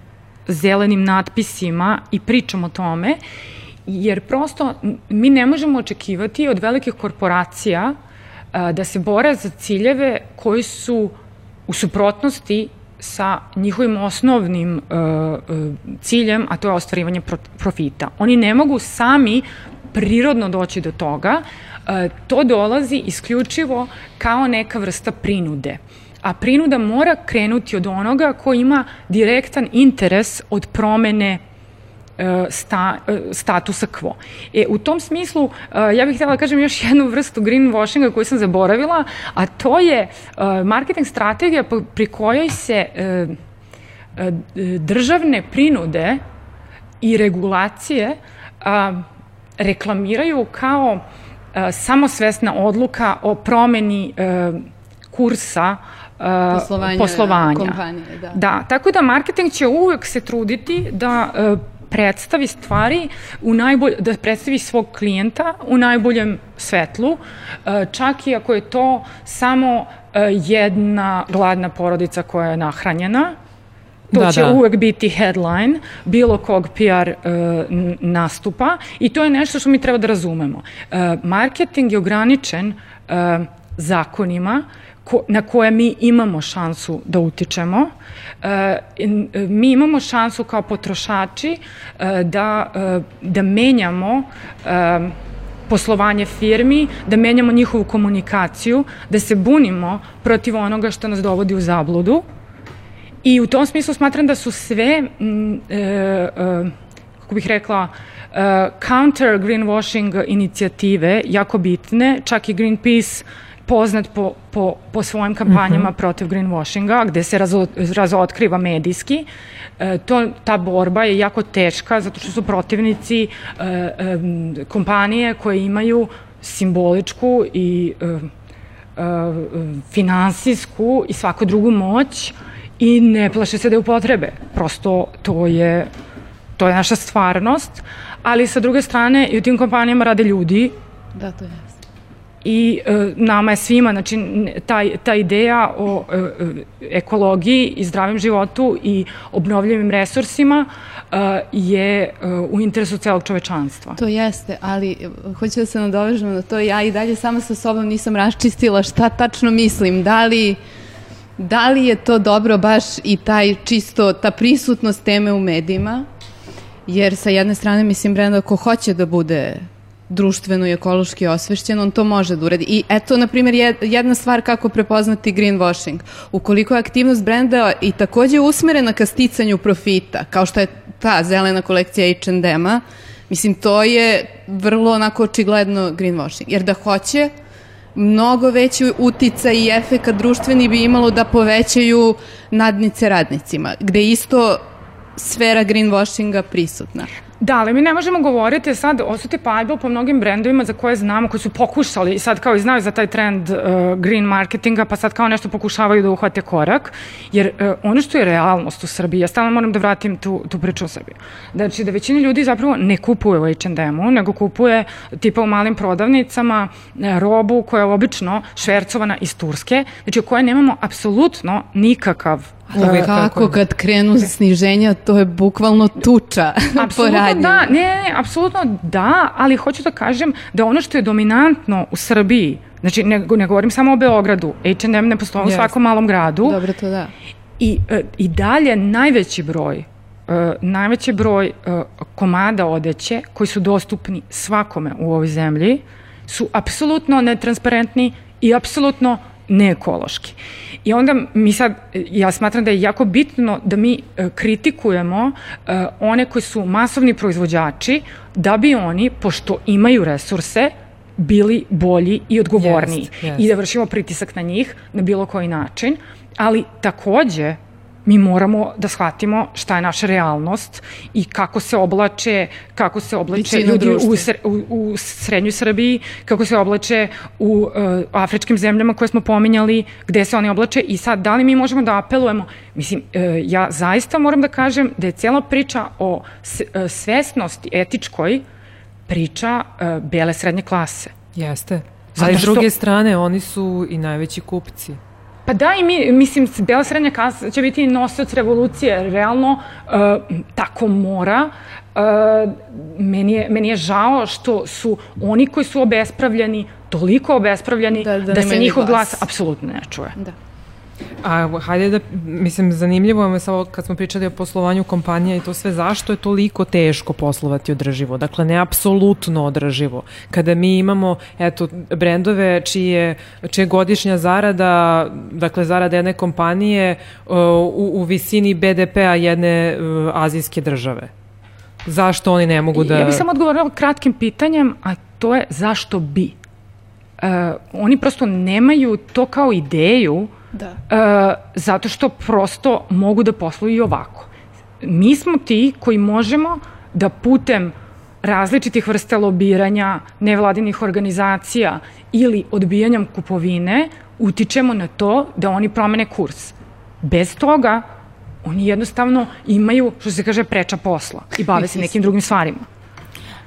Speaker 4: zelenim natpisima i pričom o tome, jer prosto mi ne možemo očekivati od velikih korporacija da se bore za ciljeve koji su u suprotnosti sa njihovim osnovnim ciljem, a to je ostvarivanje pro profita. Oni ne mogu sami prirodno doći do toga, to dolazi isključivo kao neka vrsta prinude. A prinuda mora krenuti od onoga ko ima direktan interes od promene sta, e, statusa quo. E, u tom smislu, e, ja bih htjela da kažem još jednu vrstu greenwashinga koju sam zaboravila, a to je marketing strategija pri kojoj se državne prinude i regulacije reklamiraju kao samosvesna odluka o promeni kursa poslovanja, poslovanja. kompanije. Da. da, tako da marketing će uvek se truditi da predstavi stvari u najbolj, da predstavi svog klijenta u najboljem svetlu, e, čak i ako je to samo e, jedna gladna porodica koja je nahranjena, To da, će da. uvek biti headline bilo kog PR uh, nastupa i to je nešto što mi treba da razumemo. Marketing je ograničen zakonima na koje mi imamo šansu da utičemo. E, mi imamo šansu kao potrošači e, da, e, da menjamo e, poslovanje firmi, da menjamo njihovu komunikaciju, da se bunimo protiv onoga što nas dovodi u zabludu. I u tom smislu smatram da su sve, e, e, kako bih rekla, counter greenwashing inicijative jako bitne, čak i Greenpeace poznat po, po, po svojim kampanjama mhm. -huh. protiv greenwashinga, gde se razo, razotkriva medijski. E, to, ta borba je jako teška zato što su protivnici e, e, kompanije koje imaju simboličku i e, e, finansijsku i svaku drugu moć i ne plaše se da je upotrebe. Prosto to je, to je naša stvarnost, ali sa druge strane i u tim kompanijama rade ljudi
Speaker 3: Da, to je
Speaker 4: i e, nama je svima, znači taj, ta ideja o e, e, ekologiji i zdravim životu i obnovljivim resursima e, je e, u interesu celog čovečanstva.
Speaker 3: To jeste, ali e, hoću da se nadovežem na to, ja i dalje sama sa sobom nisam raščistila šta tačno mislim, da li da li je to dobro baš i taj čisto, ta prisutnost teme u medijima, jer sa jedne strane mislim Brenda ko hoće da bude društveno i ekološki osvešćen, on to može da uradi. I eto, na primjer, jedna stvar kako prepoznati greenwashing. Ukoliko je aktivnost brenda i takođe usmerena ka sticanju profita, kao što je ta zelena kolekcija H&M-a, mislim, to je vrlo onako očigledno greenwashing. Jer da hoće, mnogo veći utica i efekat društveni bi imalo da povećaju nadnice radnicima, gde isto sfera greenwashinga prisutna.
Speaker 4: Da, ali mi ne možemo govoriti sad osute paljba po mnogim brendovima za koje znamo, koji su pokušali i sad kao i znaju za taj trend uh, green marketinga, pa sad kao nešto pokušavaju da uhvate korak, jer uh, ono što je realnost u Srbiji, ja stalno moram da vratim tu, tu priču u Srbiju. Znači da većina ljudi zapravo ne kupuje u H&M-u, nego kupuje tipa u malim prodavnicama uh, robu koja je obično švercovana iz Turske, znači o kojoj nemamo apsolutno nikakav
Speaker 3: Uvijek kako kad krenu sniženja, to je bukvalno tuča po radnju.
Speaker 4: da, ne, ne, apsolutno da, ali hoću da kažem da ono što je dominantno u Srbiji, znači ne, ne govorim samo o Beogradu, H&M ne postoji yes. u svakom malom gradu.
Speaker 3: Dobro, to da.
Speaker 4: I, e, I dalje najveći broj najveći broj uh, komada odeće koji su dostupni svakome u ovoj zemlji su apsolutno netransparentni i apsolutno neekološki. I onda mi sad, ja smatram da je jako bitno da mi e, kritikujemo e, one koji su masovni proizvođači, da bi oni, pošto imaju resurse, bili bolji i odgovorniji. Jest, jest. I da vršimo pritisak na njih na bilo koji način. Ali takođe, mi moramo da shvatimo šta je naša realnost i kako se oblače, kako se oblače ljudi u, u, u srednjoj Srbiji, kako se oblače u uh, afričkim zemljama koje smo pominjali, gde se oni oblače i sad da li mi možemo da apelujemo? Mislim, uh, ja zaista moram da kažem da je cijela priča o s, uh, svesnosti etičkoj priča uh, bele srednje klase.
Speaker 2: Jeste. Zato Ali s druge strane, oni su i najveći kupci.
Speaker 4: Pa da i mi, mislim, Bela srednja klasa će biti nosioc revolucije, realno uh, tako mora. Uh, meni, je, meni je žao što su oni koji su obespravljeni, toliko obespravljeni, da, da, da se njihov glas. glas apsolutno ne čuje. Da.
Speaker 2: A hajde da, mislim, zanimljivo je samo kad smo pričali o poslovanju kompanija i to sve, zašto je toliko teško poslovati održivo? Dakle, ne apsolutno održivo. Kada mi imamo, eto, brendove čije, čije godišnja zarada, dakle, zarada jedne kompanije uh, u, u visini BDP-a jedne uh, azijske države. Zašto oni ne mogu da...
Speaker 4: Ja bih samo odgovorila kratkim pitanjem, a to je zašto bi? Uh, oni prosto nemaju to kao ideju uh, Da. E, zato što prosto mogu da posluju i ovako. Mi smo ti koji možemo da putem različitih vrsta lobiranja, nevladinih organizacija ili odbijanjem kupovine utičemo na to da oni promene kurs. Bez toga oni jednostavno imaju, što se kaže, preča posla i bave se nekim drugim stvarima.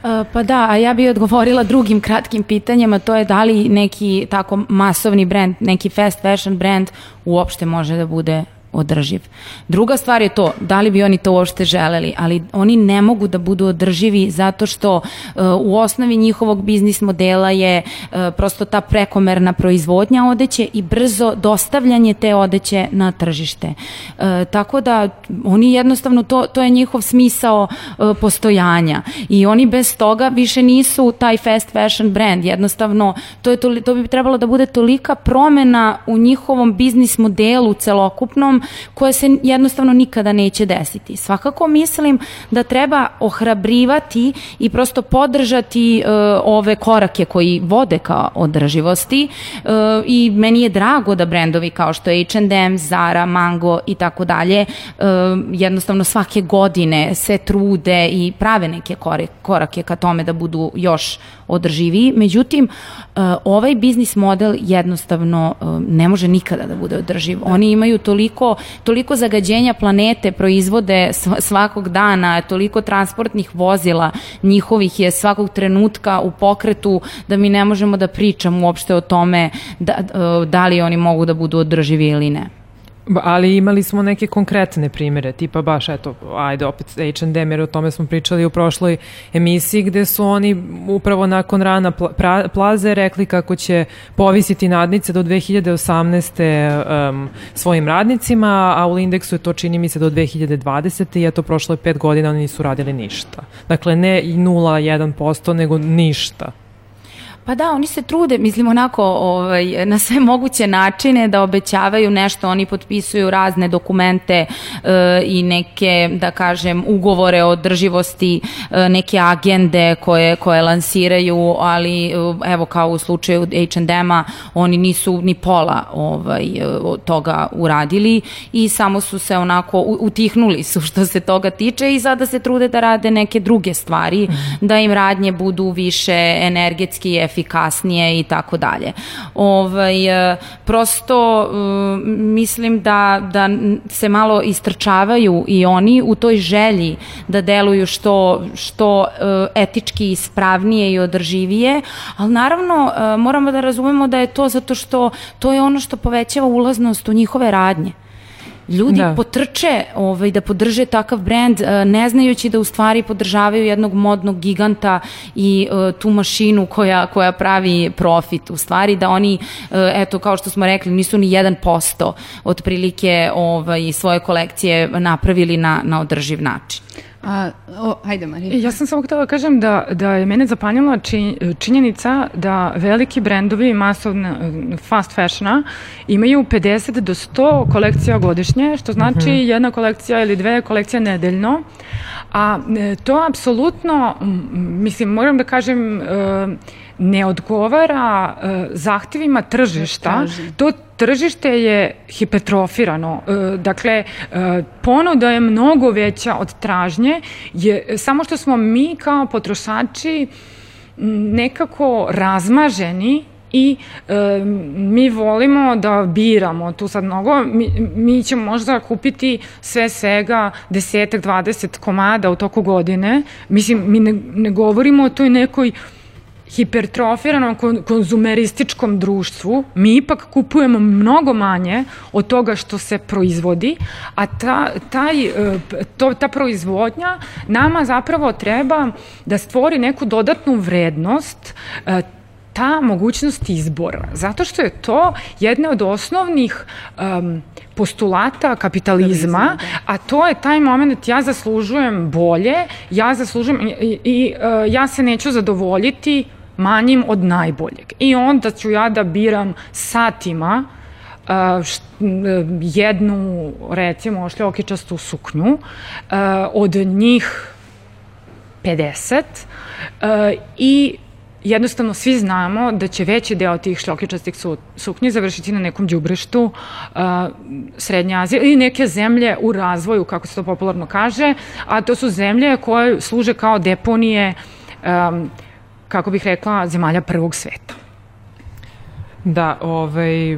Speaker 5: E, pa da, a ja bih odgovorila drugim kratkim pitanjima, to je da li neki tako masovni brand, neki fast fashion brand uopšte može da bude održiv. Druga stvar je to, da li bi oni to uopšte želeli, ali oni ne mogu da budu održivi zato što uh, u osnovi njihovog biznis modela je uh, prosto ta prekomerna proizvodnja odeće i brzo dostavljanje te odeće na tržište. Uh, tako da oni jednostavno, to, to je njihov smisao uh, postojanja i oni bez toga više nisu taj fast fashion brand, jednostavno to, je to, to bi trebalo da bude tolika promena u njihovom biznis modelu celokupnom koje se jednostavno nikada neće desiti. Svakako mislim da treba ohrabrivati i prosto podržati uh, ove korake koji vode ka održivosti uh, i meni je drago da brendovi kao što je H&M, Zara, Mango i tako dalje uh, jednostavno svake godine se trude i prave neke korake ka tome da budu još održiviji. Međutim, ovaj biznis model jednostavno ne može nikada da bude održiv. Oni imaju toliko toliko zagađenja planete proizvode svakog dana, toliko transportnih vozila njihovih je svakog trenutka u pokretu da mi ne možemo da pričamo uopšte o tome da, da li oni mogu da budu održivi ili ne.
Speaker 2: Ali imali smo neke konkretne primere, tipa baš, eto, ajde opet H&M, jer o tome smo pričali u prošloj emisiji, gde su oni upravo nakon rana pla, plaze rekli kako će povisiti nadnice do 2018. Um, svojim radnicima, a u indeksu je to čini mi se do 2020. i eto, prošlo je pet godina, oni nisu radili ništa. Dakle, ne i 0,1%, nego ništa.
Speaker 5: Pa da, oni se trude, mislim onako ovaj, na sve moguće načine da obećavaju nešto, oni potpisuju razne dokumente e, i neke, da kažem, ugovore o održivosti, e, neke agende koje, koje lansiraju, ali e, evo kao u slučaju H&M-a, oni nisu ni pola ovaj, toga uradili i samo su se onako utihnuli su što se toga tiče i sada se trude da rade neke druge stvari, mm. da im radnje budu više energetski efikasne efikasnije i tako dalje. Ovaj, e, prosto e, mislim da, da se malo istrčavaju i oni u toj želji da deluju što, što e, etički ispravnije i održivije, ali naravno moramo da razumemo da je to zato što to je ono što povećava ulaznost u njihove radnje Ljudi
Speaker 2: Da.
Speaker 5: potrče ovaj, da podrže takav brend, eh, ne znajući da u stvari podržavaju jednog modnog giganta i eh, tu mašinu koja, koja pravi profit. U stvari da oni, eh, eto, kao što smo rekli, nisu ni 1% otprilike ovaj, svoje kolekcije napravili na, na održiv način.
Speaker 3: A, o, hajde Marija.
Speaker 4: Ja sam samo htela da kažem da, da je mene zapanjila či, činjenica da veliki brendovi masovne fast fashiona imaju 50 do 100 kolekcija godišnje, što znači jedna kolekcija ili dve kolekcije nedeljno. A e, to apsolutno, mislim, moram da kažem, e, ne odgovara e, zahtevima tržišta. To tržište je hipertrofirano. E, Dakle, e, ponuda je mnogo veća od tražnje, je, samo što smo mi kao potrošači nekako razmaženi i e, mi volimo da biramo tu sad mnogo, mi, mi ćemo možda kupiti sve svega desetak, 20 komada u toku godine. Mislim, mi ne, ne govorimo o toj nekoj hipertrofiranom kon- konzumerističkom društvu, mi ipak kupujemo mnogo manje od toga što se proizvodi, a ta, taj, e, to, ta proizvodnja nama zapravo treba da stvori neku dodatnu vrednost e, ta mogućnost izbora, zato što je to jedna od osnovnih um, postulata kapitalizma, a to je taj moment ja zaslužujem bolje, ja zaslužujem i, i, i uh, ja se neću zadovoljiti manjim od najboljeg. I onda ću ja da biram satima uh, jednu, recimo, šljokičastu suknju, uh, od njih 50 uh, i jednostavno svi znamo da će veći deo tih šljokičastih su, suknji završiti na nekom đubrištu uh, Srednje Azije ili neke zemlje u razvoju, kako se to popularno kaže, a to su zemlje koje služe kao deponije um, kako bih rekla, zemalja prvog sveta.
Speaker 2: Da, ovaj,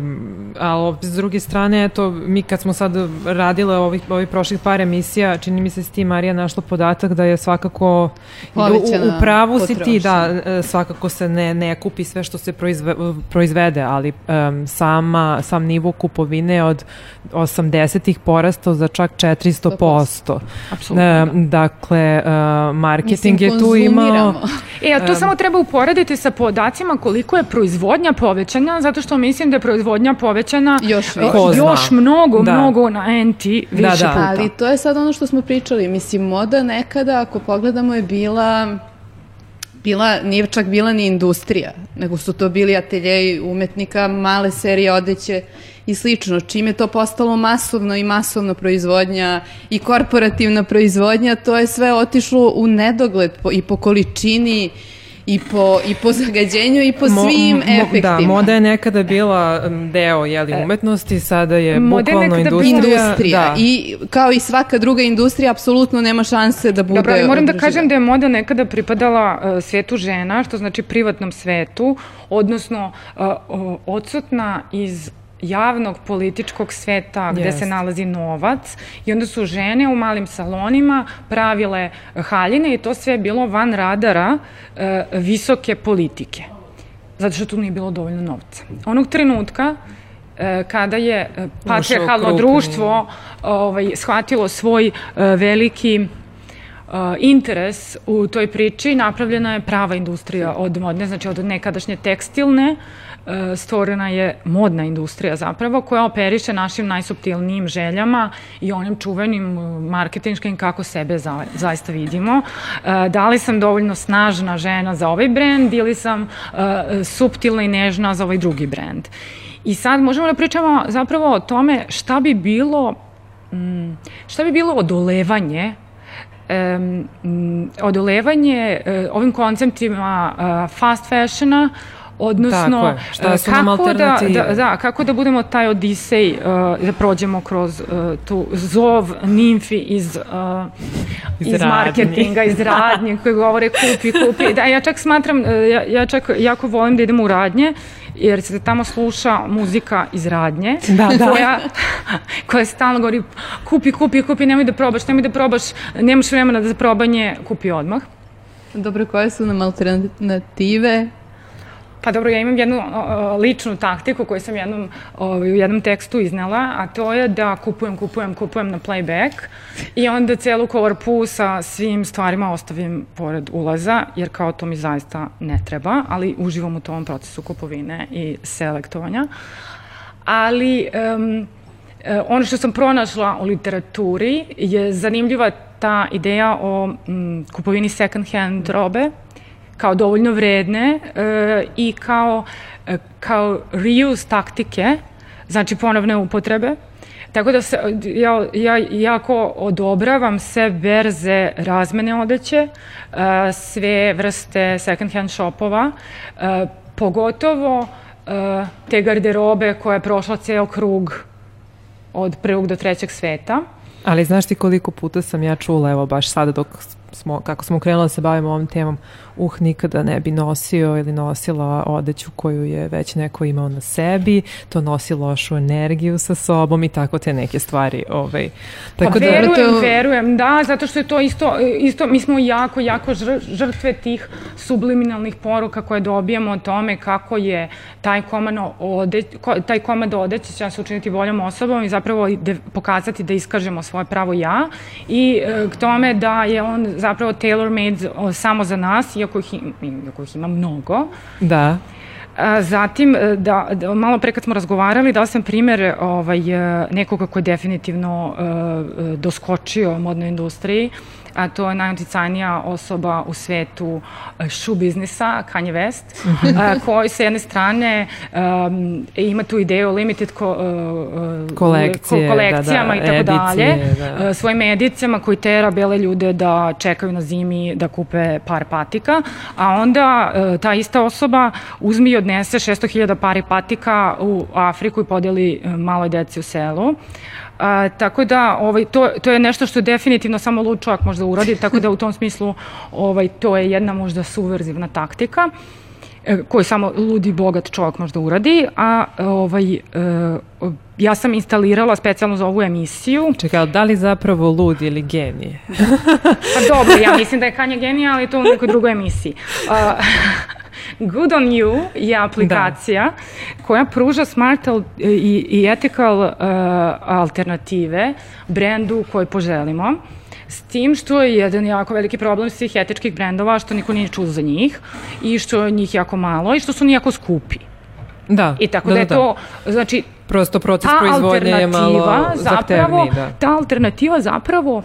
Speaker 2: ali s druge strane, eto, mi kad smo sad radile ovih, ovih prošlih par emisija, čini mi se s ti Marija našla podatak da je svakako u, u pravu si ti, da, e, svakako se ne, ne kupi sve što se proizve, proizvede, ali um, sama, sam nivo kupovine od 80-ih porastao za čak 400%.
Speaker 4: Apsolutno,
Speaker 2: E,
Speaker 4: da.
Speaker 2: dakle, uh, marketing
Speaker 3: Mislim,
Speaker 2: je tu imao...
Speaker 4: E, a to samo treba uporediti sa podacima koliko je proizvodnja povećana, zato što mislim da je proizvodnja povećana
Speaker 3: Još
Speaker 2: zna.
Speaker 4: još mnogo,
Speaker 2: Da.
Speaker 4: mnogo na NT više
Speaker 2: Da, da.
Speaker 4: puta.
Speaker 3: Ali to je sad ono što smo pričali. Mislim, moda nekada, ako pogledamo, je bila bila, nije čak bila ni industrija, nego su to bili ateljeji umetnika, male serije odeće i slično. Čim je to postalo masovno i masovna proizvodnja i korporativna proizvodnja, to je sve otišlo u nedogled po, i po količini i po, i po zagađenju i po
Speaker 2: Mo-
Speaker 3: svim
Speaker 2: mo-
Speaker 3: efektima.
Speaker 2: Da, moda je nekada bila deo jeli, umetnosti, sada je
Speaker 4: Moda je
Speaker 2: bukvalno
Speaker 4: bila
Speaker 2: industrija.
Speaker 3: industrija
Speaker 2: Da.
Speaker 3: i kao i svaka druga industrija apsolutno nema šanse da bude
Speaker 4: Dobro, ali moram da
Speaker 3: održiva.
Speaker 4: kažem da je moda nekada pripadala uh, svetu žena, što znači privatnom svetu, odnosno uh, odsutna iz javnog političkog sveta gde
Speaker 2: Jest.
Speaker 4: se nalazi novac i onda su žene u malim salonima pravile haljine i to sve je bilo van radara uh, visoke politike zato što tu nije bilo dovoljno novca. Onog trenutka e, kada je e, patriarhalno
Speaker 2: krupni.
Speaker 4: društvo ovaj, shvatilo svoj e, veliki uh, interes u toj priči napravljena je prava industrija od modne, znači od nekadašnje tekstilne uh, stvorena je modna industrija zapravo koja operiše našim najsubtilnijim željama i onim čuvenim uh, marketinškim kako sebe za, zaista vidimo. Uh, da li sam dovoljno snažna žena za ovaj brend ili sam subtilna i nežna za ovaj drugi brend. I sad možemo da pričamo zapravo o tome šta bi bilo mm, šta bi bilo odolevanje um, odolevanje ovim konceptima fast fashiona odnosno
Speaker 2: Tako je. Šta
Speaker 4: uh,
Speaker 2: su nam
Speaker 4: kako da,
Speaker 2: alternative?
Speaker 4: da, da, kako da budemo taj odisej uh, da prođemo kroz uh, tu zov nimfi iz, uh,
Speaker 2: Iz
Speaker 4: iz,
Speaker 2: radnje.
Speaker 4: marketinga, iz radnje koji govore kupi, kupi. Da, ja čak smatram, uh, ja, ja čak jako volim da idem u radnje jer se tamo sluša muzika iz radnje
Speaker 2: Da, da.
Speaker 4: koja, koja stalno govori kupi, kupi, kupi, nemoj da probaš, nemoj da probaš, nemaš vremena za probanje, kupi odmah.
Speaker 3: Dobro, koje su nam alternative?
Speaker 4: Pa dobro, ja imam jednu uh, ličnu taktiku koju sam jednom, uh, u jednom tekstu iznela, a to je da kupujem, kupujem, kupujem na playback i onda celu korpu sa svim stvarima ostavim pored ulaza, jer kao to mi zaista ne treba, ali uživam u tom procesu kupovine i selektovanja. Ali um, ono što sam pronašla u literaturi je zanimljiva ta ideja o m, kupovini second hand robe, kao dovoljno vredne e, i kao, e, kao reuse taktike, znači ponovne upotrebe. Tako da se, ja, ja jako odobravam sve berze razmene odeće, e, sve vrste second hand shopova, e, pogotovo e, te garderobe koja je prošla ceo krug od prvog do trećeg sveta.
Speaker 2: Ali znaš ti koliko puta sam ja čula, evo baš sada dok smo, kako smo krenuli da se bavimo ovom temom, uh, nikada ne bi nosio ili nosila odeću koju je već neko imao na sebi, to nosi lošu energiju sa sobom i tako te neke stvari. Ovaj.
Speaker 4: Tako pa da, verujem, to... verujem, da, zato što je to isto, isto mi smo jako, jako žrtve tih subliminalnih poruka koje dobijamo o tome kako je taj komad, odeć, taj komad odeće će nas učiniti boljom osobom i zapravo de, pokazati da iskažemo svoje pravo ja i e, k tome da je on zapravo tailor-made samo za nas, iako ih, iako ih ima mnogo.
Speaker 2: Da.
Speaker 4: Zatim, e, da, da, malo pre kad smo razgovarali, dao sam primer ovaj, e, nekoga ko je definitivno uh, doskočio modnoj industriji, a to je najuticajnija osoba u svetu e, shoe biznisa, Kanye West, uh, koji sa jedne strane um, ima tu ideju limited ko,
Speaker 2: uh, Kolekcije,
Speaker 4: ko, kolekcijama da, da, i tako dalje, da. svojim edicijama koji tera bele ljude da čekaju na zimi da kupe par patika, a onda uh, ta ista osoba uzmi i odnese 600.000 pari patika u Afriku i podeli maloj deci u selu. A, tako da ovaj, to, to je nešto što je definitivno samo lud čovjek možda uradi, tako da u tom smislu ovaj, to je jedna možda suverzivna taktika e, koju samo ludi bogat čovjek možda uradi, a ovaj, e, ja sam instalirala specijalno za ovu emisiju.
Speaker 2: Čekaj, da li zapravo lud ili genije?
Speaker 4: pa dobro, ja mislim da je Kanja genija, ali to u nekoj drugoj emisiji. Uh, Good on You je aplikacija da. koja pruža smart i, i ethical uh, alternative brendu koji poželimo. S tim što je jedan jako veliki problem svih etičkih brendova, što niko nije čuo za njih i što je njih jako malo i što su nijako skupi.
Speaker 2: Da.
Speaker 4: I tako
Speaker 2: da,
Speaker 4: da,
Speaker 2: da
Speaker 4: je to, da. znači,
Speaker 2: prosto proces proizvodnje je malo zahtevniji.
Speaker 4: Da. Ta alternativa zapravo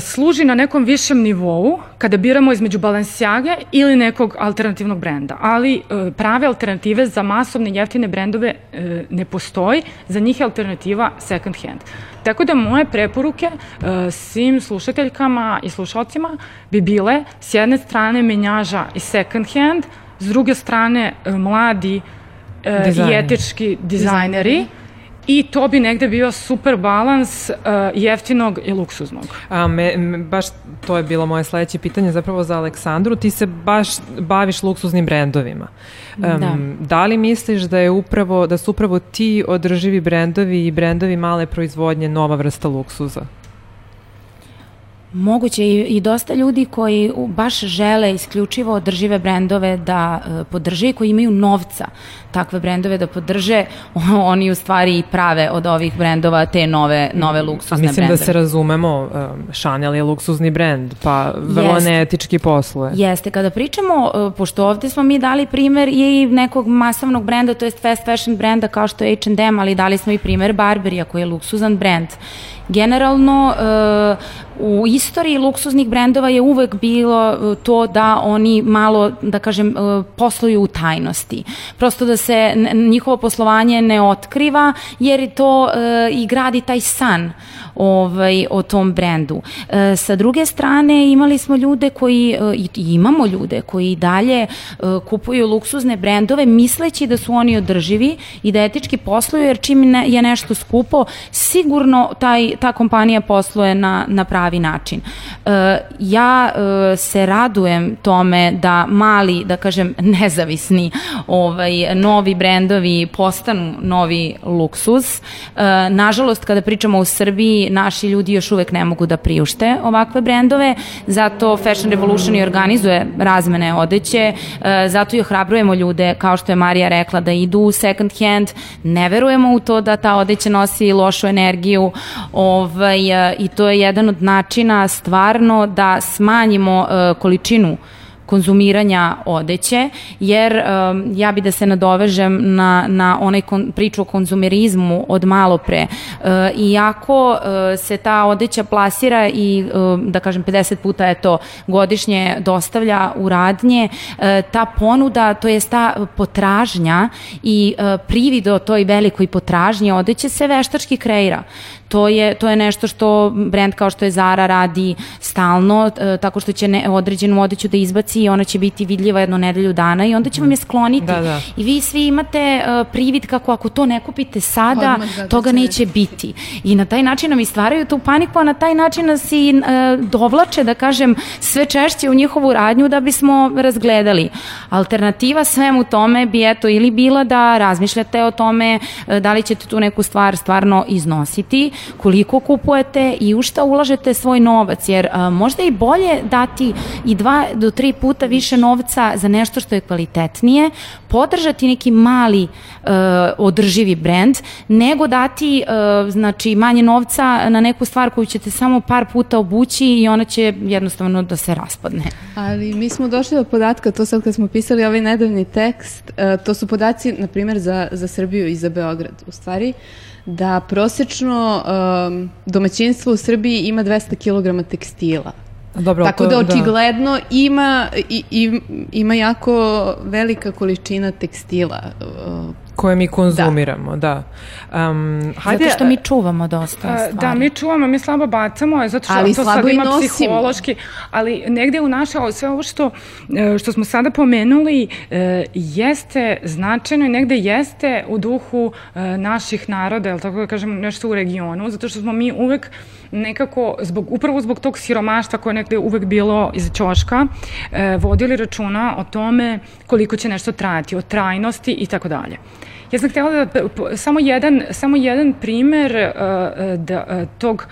Speaker 4: služi na nekom višem nivou kada biramo između Balenciage ili nekog alternativnog brenda. Ali e, prave alternative za masovne jeftine brendove e, ne postoji, za njih je alternativa second hand. Tako da moje preporuke e, svim slušateljkama i slušalcima bi bile s jedne strane menjaža i second hand, s druge strane mladi i etički dizajneri, I to bi negde bio super balans uh, jeftinog i luksuznog.
Speaker 2: A me, me, baš to je bilo moje sledeće pitanje zapravo za Aleksandru. Ti se baš baviš luksuznim brendovima. Um, da. da li misliš da je upravo da su upravo ti održivi brendovi i brendovi male proizvodnje nova vrsta luksuza?
Speaker 5: Moguće i, i dosta ljudi koji baš žele isključivo održive brendove da e, podrže i koji imaju novca takve brendove da podrže, oni u stvari i prave od ovih brendova te nove, nove luksuzne brendove.
Speaker 2: A mislim da se razumemo, Chanel je luksuzni brend, pa vrlo Jeste. neetički posluje.
Speaker 5: Jeste, kada pričamo, e, pošto ovde smo mi dali primer i nekog masovnog brenda, to je fast fashion brenda kao što je H&M, ali dali smo i primer Barberija koji je luksuzan brend. Generalno, uh, u istoriji luksuznih brendova je uvek bilo to da oni malo, da kažem, uh, posluju u tajnosti. Prosto da se njihovo poslovanje ne otkriva, jer to i gradi taj san ovaj, o tom brendu. E, sa druge strane imali smo ljude koji, e, imamo ljude koji dalje e, kupuju luksuzne brendove misleći da su oni održivi i da etički posluju jer čim ne, je nešto skupo sigurno taj, ta kompanija posluje na, na pravi način. E, ja e, se radujem tome da mali, da kažem nezavisni ovaj, novi brendovi postanu novi luksuz. E, nažalost kada pričamo u Srbiji naši ljudi još uvek ne mogu da priušte ovakve brendove, zato Fashion Revolution i organizuje razmene odeće, e, zato i ohrabrujemo ljude, kao što je Marija rekla, da idu u second hand, ne verujemo u to da ta odeća nosi lošu energiju. Ovaj, e, i to je jedan od načina stvarno da smanjimo e, količinu konzumiranja odeće, jer um, ja bi da se nadovežem na, na onaj kon, priču o konzumerizmu od malo pre. Uh, iako uh, se ta odeća plasira i, uh, da kažem, 50 puta je to godišnje dostavlja u radnje, uh, ta ponuda, to je ta potražnja i uh, privid o toj velikoj potražnji odeće se veštački kreira. To je, to je nešto što brend kao što je Zara radi stalno, uh, tako što će ne, određenu odeću da izbaci emisiji, ona će biti vidljiva jednu nedelju dana i onda će vam je skloniti. Da, da. I vi svi imate uh, privid kako ako to ne kupite sada, Odmah, da, toga neće biti. I na taj način nam i stvaraju tu paniku, a na taj način nas i uh, dovlače, da kažem, sve češće u njihovu radnju da bismo razgledali. Alternativa svemu tome bi eto ili bila da razmišljate o tome uh, da li ćete tu neku stvar stvarno iznositi, koliko kupujete i u šta ulažete svoj novac, jer uh, možda i bolje dati i dva do tri puta više novca za nešto što je kvalitetnije, podržati neki mali uh, održivi brend, nego dati uh, znači manje novca na neku stvar koju ćete samo par puta obući i ona će jednostavno da se raspadne.
Speaker 3: Ali mi smo došli do podatka, to sad kad smo pisali ovaj nedavni tekst, uh, to su podaci, na primjer, za, za Srbiju i za Beograd, u stvari, da prosečno um, domaćinstvo u Srbiji ima 200 kg tekstila Dobro, Tako to, da, da. očigledno da. ima, i, ima jako velika količina tekstila
Speaker 2: uh, koje mi konzumiramo, da.
Speaker 5: da. Um, hajde, zato što mi čuvamo dosta stvari.
Speaker 4: Da, mi čuvamo, mi slabo bacamo, zato što ali to sad ima nosimo. psihološki, ali negde u naše, sve ovo što, e, što smo sada pomenuli, e, jeste značajno i negde jeste u duhu e, naših naroda, ili tako da kažem, nešto u regionu, zato što smo mi uvek nekako, zbog, upravo zbog tog siromaštva koje je negde uvek bilo iz čoška, vodili računa o tome koliko će nešto trajati, o trajnosti i tako dalje. Ja sam htjela da, samo jedan, samo jedan primer uh, da, uh, tog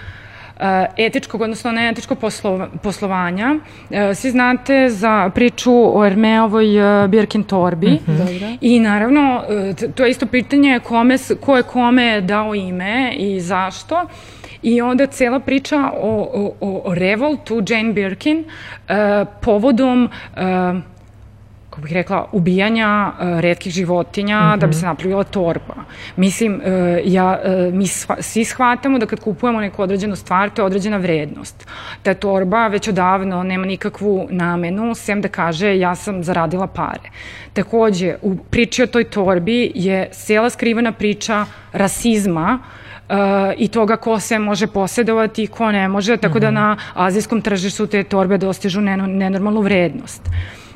Speaker 4: uh, etičkog, odnosno neetičkog poslova, poslovanja. Svi znate za priču o Ermeovoj Birkin torbi mm -hmm. i naravno to je isto pitanje kome, ko je kome dao ime i zašto. I onda cela priča o, o, o revoltu Jane Birkin uh, povodom uh, kako bih rekla, ubijanja uh, redkih životinja mm -hmm. da bi se napravila torba. Mislim, uh, ja, uh, mi sva, svi shvatamo da kad kupujemo neku određenu stvar, to je određena vrednost. Ta torba već odavno nema nikakvu namenu, sem da kaže ja sam zaradila pare. Takođe, u priči o toj torbi je cela skrivena priča rasizma, Uh, i toga ko se može posjedovati i ko ne može, tako mm -hmm. da mhm. na azijskom tržištu te torbe dostižu nenormalnu vrednost. Uh,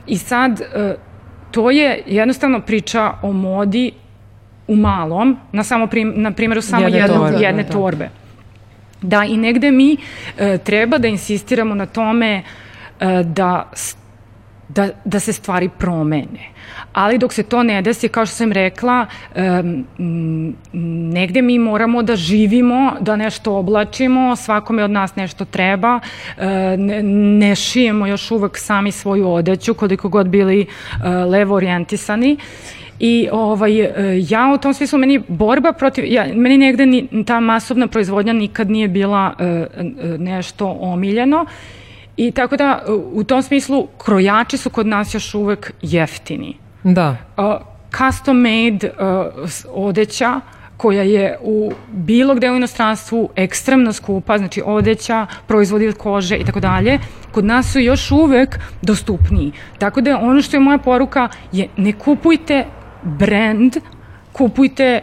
Speaker 4: I sad, e, to je jednostavno priča o modi u malom, na, samo prim, na primjeru samo jedne, jedne, torbe, jedne da, torbe. Da, i negde mi e, treba da insistiramo na tome e, da da, da se stvari promene. Ali dok se to ne desi, kao što sam rekla, um, negde mi moramo da živimo, da nešto oblačimo, svakome od nas nešto treba, uh, ne, ne šijemo još uvek sami svoju odeću, koliko god bili uh, levo orijentisani. I ovaj, e, ja u tom smislu, meni borba protiv, ja, meni negde ni, ta masovna proizvodnja nikad nije bila uh, nešto omiljeno I tako da u tom smislu krojači su kod nas još uvek jeftini.
Speaker 2: Da.
Speaker 4: Uh, custom made uh, odeća koja je u bilo gde u inostranstvu ekstremno skupa, znači odeća, proizvodi od kože i tako dalje, kod nas su još uvek dostupniji. Tako da ono što je moja poruka je ne kupujte brand, kupujte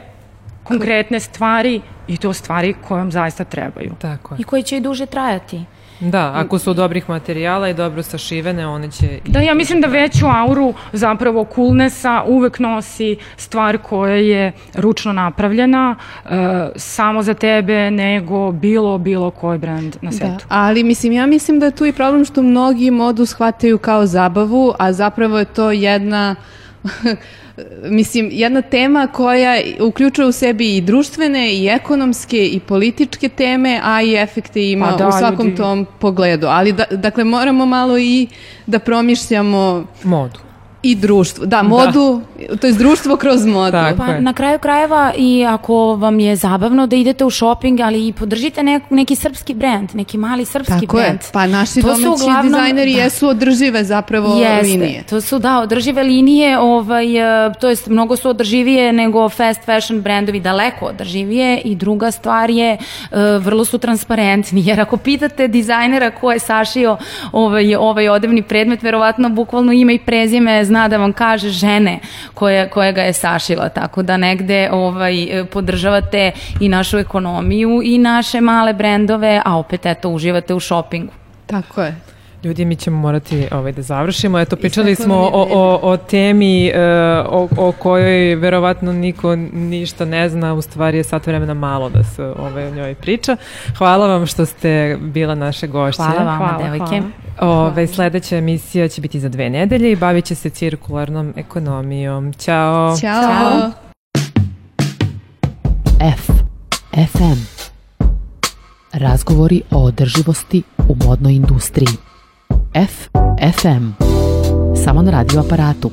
Speaker 4: konkretne stvari i to stvari koje vam zaista trebaju.
Speaker 5: Tako je. I koji će i duže trajati.
Speaker 2: Da, ako su dobrih materijala i dobro sašivene, one će...
Speaker 4: Da, ja mislim da veću auru zapravo coolnessa uvek nosi stvar koja je ručno napravljena uh, samo za tebe nego bilo, bilo koji brand na da, svetu.
Speaker 3: Da, ali mislim, ja mislim da je tu i problem što mnogi modu shvataju kao zabavu, a zapravo je to jedna mislim, jedna tema koja uključuje u sebi i društvene, i ekonomske, i političke teme, a i efekte ima
Speaker 2: Pa da,
Speaker 3: u svakom
Speaker 2: ljudi-
Speaker 3: tom pogledu. Ali, da, dakle, moramo malo i da promišljamo
Speaker 2: Modu.
Speaker 3: I društvo. Da, modu, to je društvo kroz modu.
Speaker 2: Tako.
Speaker 5: Pa
Speaker 2: je.
Speaker 5: na kraju krajeva i ako vam je zabavno da idete u shopping, ali i podržite nek, neki srpski brend, neki mali srpski
Speaker 3: Tako je.
Speaker 5: brend.
Speaker 3: Pa naši
Speaker 5: To
Speaker 3: domaći
Speaker 5: uglavnom-
Speaker 3: dizajneri
Speaker 5: da.
Speaker 3: jesu održive zapravo
Speaker 5: Jeste,
Speaker 3: linije.
Speaker 5: to su da, održive linije, ovaj, e, to jest mnogo su održivije nego fast fashion brendovi, daleko održivije i druga stvar je, e, vrlo su transparentni, jer ako pitate dizajnera ko je sašio ovaj, ovaj odevni predmet, verovatno bukvalno ime i prezime zna da vam kaže žene koja, koja ga je sašila, tako da negde ovaj, podržavate i našu ekonomiju i naše male brendove, a opet eto uživate u šopingu.
Speaker 3: Tako je.
Speaker 2: Ljudi, mi ćemo morati ovaj, da završimo. Eto, pričali smo
Speaker 3: je
Speaker 2: o, o, o temi e, o, o kojoj verovatno niko ništa ne zna, u stvari je sat vremena malo da se ovaj, o njoj priča. Hvala vam što ste bila naše gošće.
Speaker 5: Hvala vama,
Speaker 4: Hvala,
Speaker 5: devojke.
Speaker 4: hvala.
Speaker 2: Ove, sledeća emisija će biti za dve nedelje i bavit će se cirkularnom ekonomijom. Ćao!
Speaker 3: Ćao.
Speaker 5: Ćao.
Speaker 1: F. FM. Razgovori o održivosti u modnoj industriji. F. FM. Samo na radio aparatu.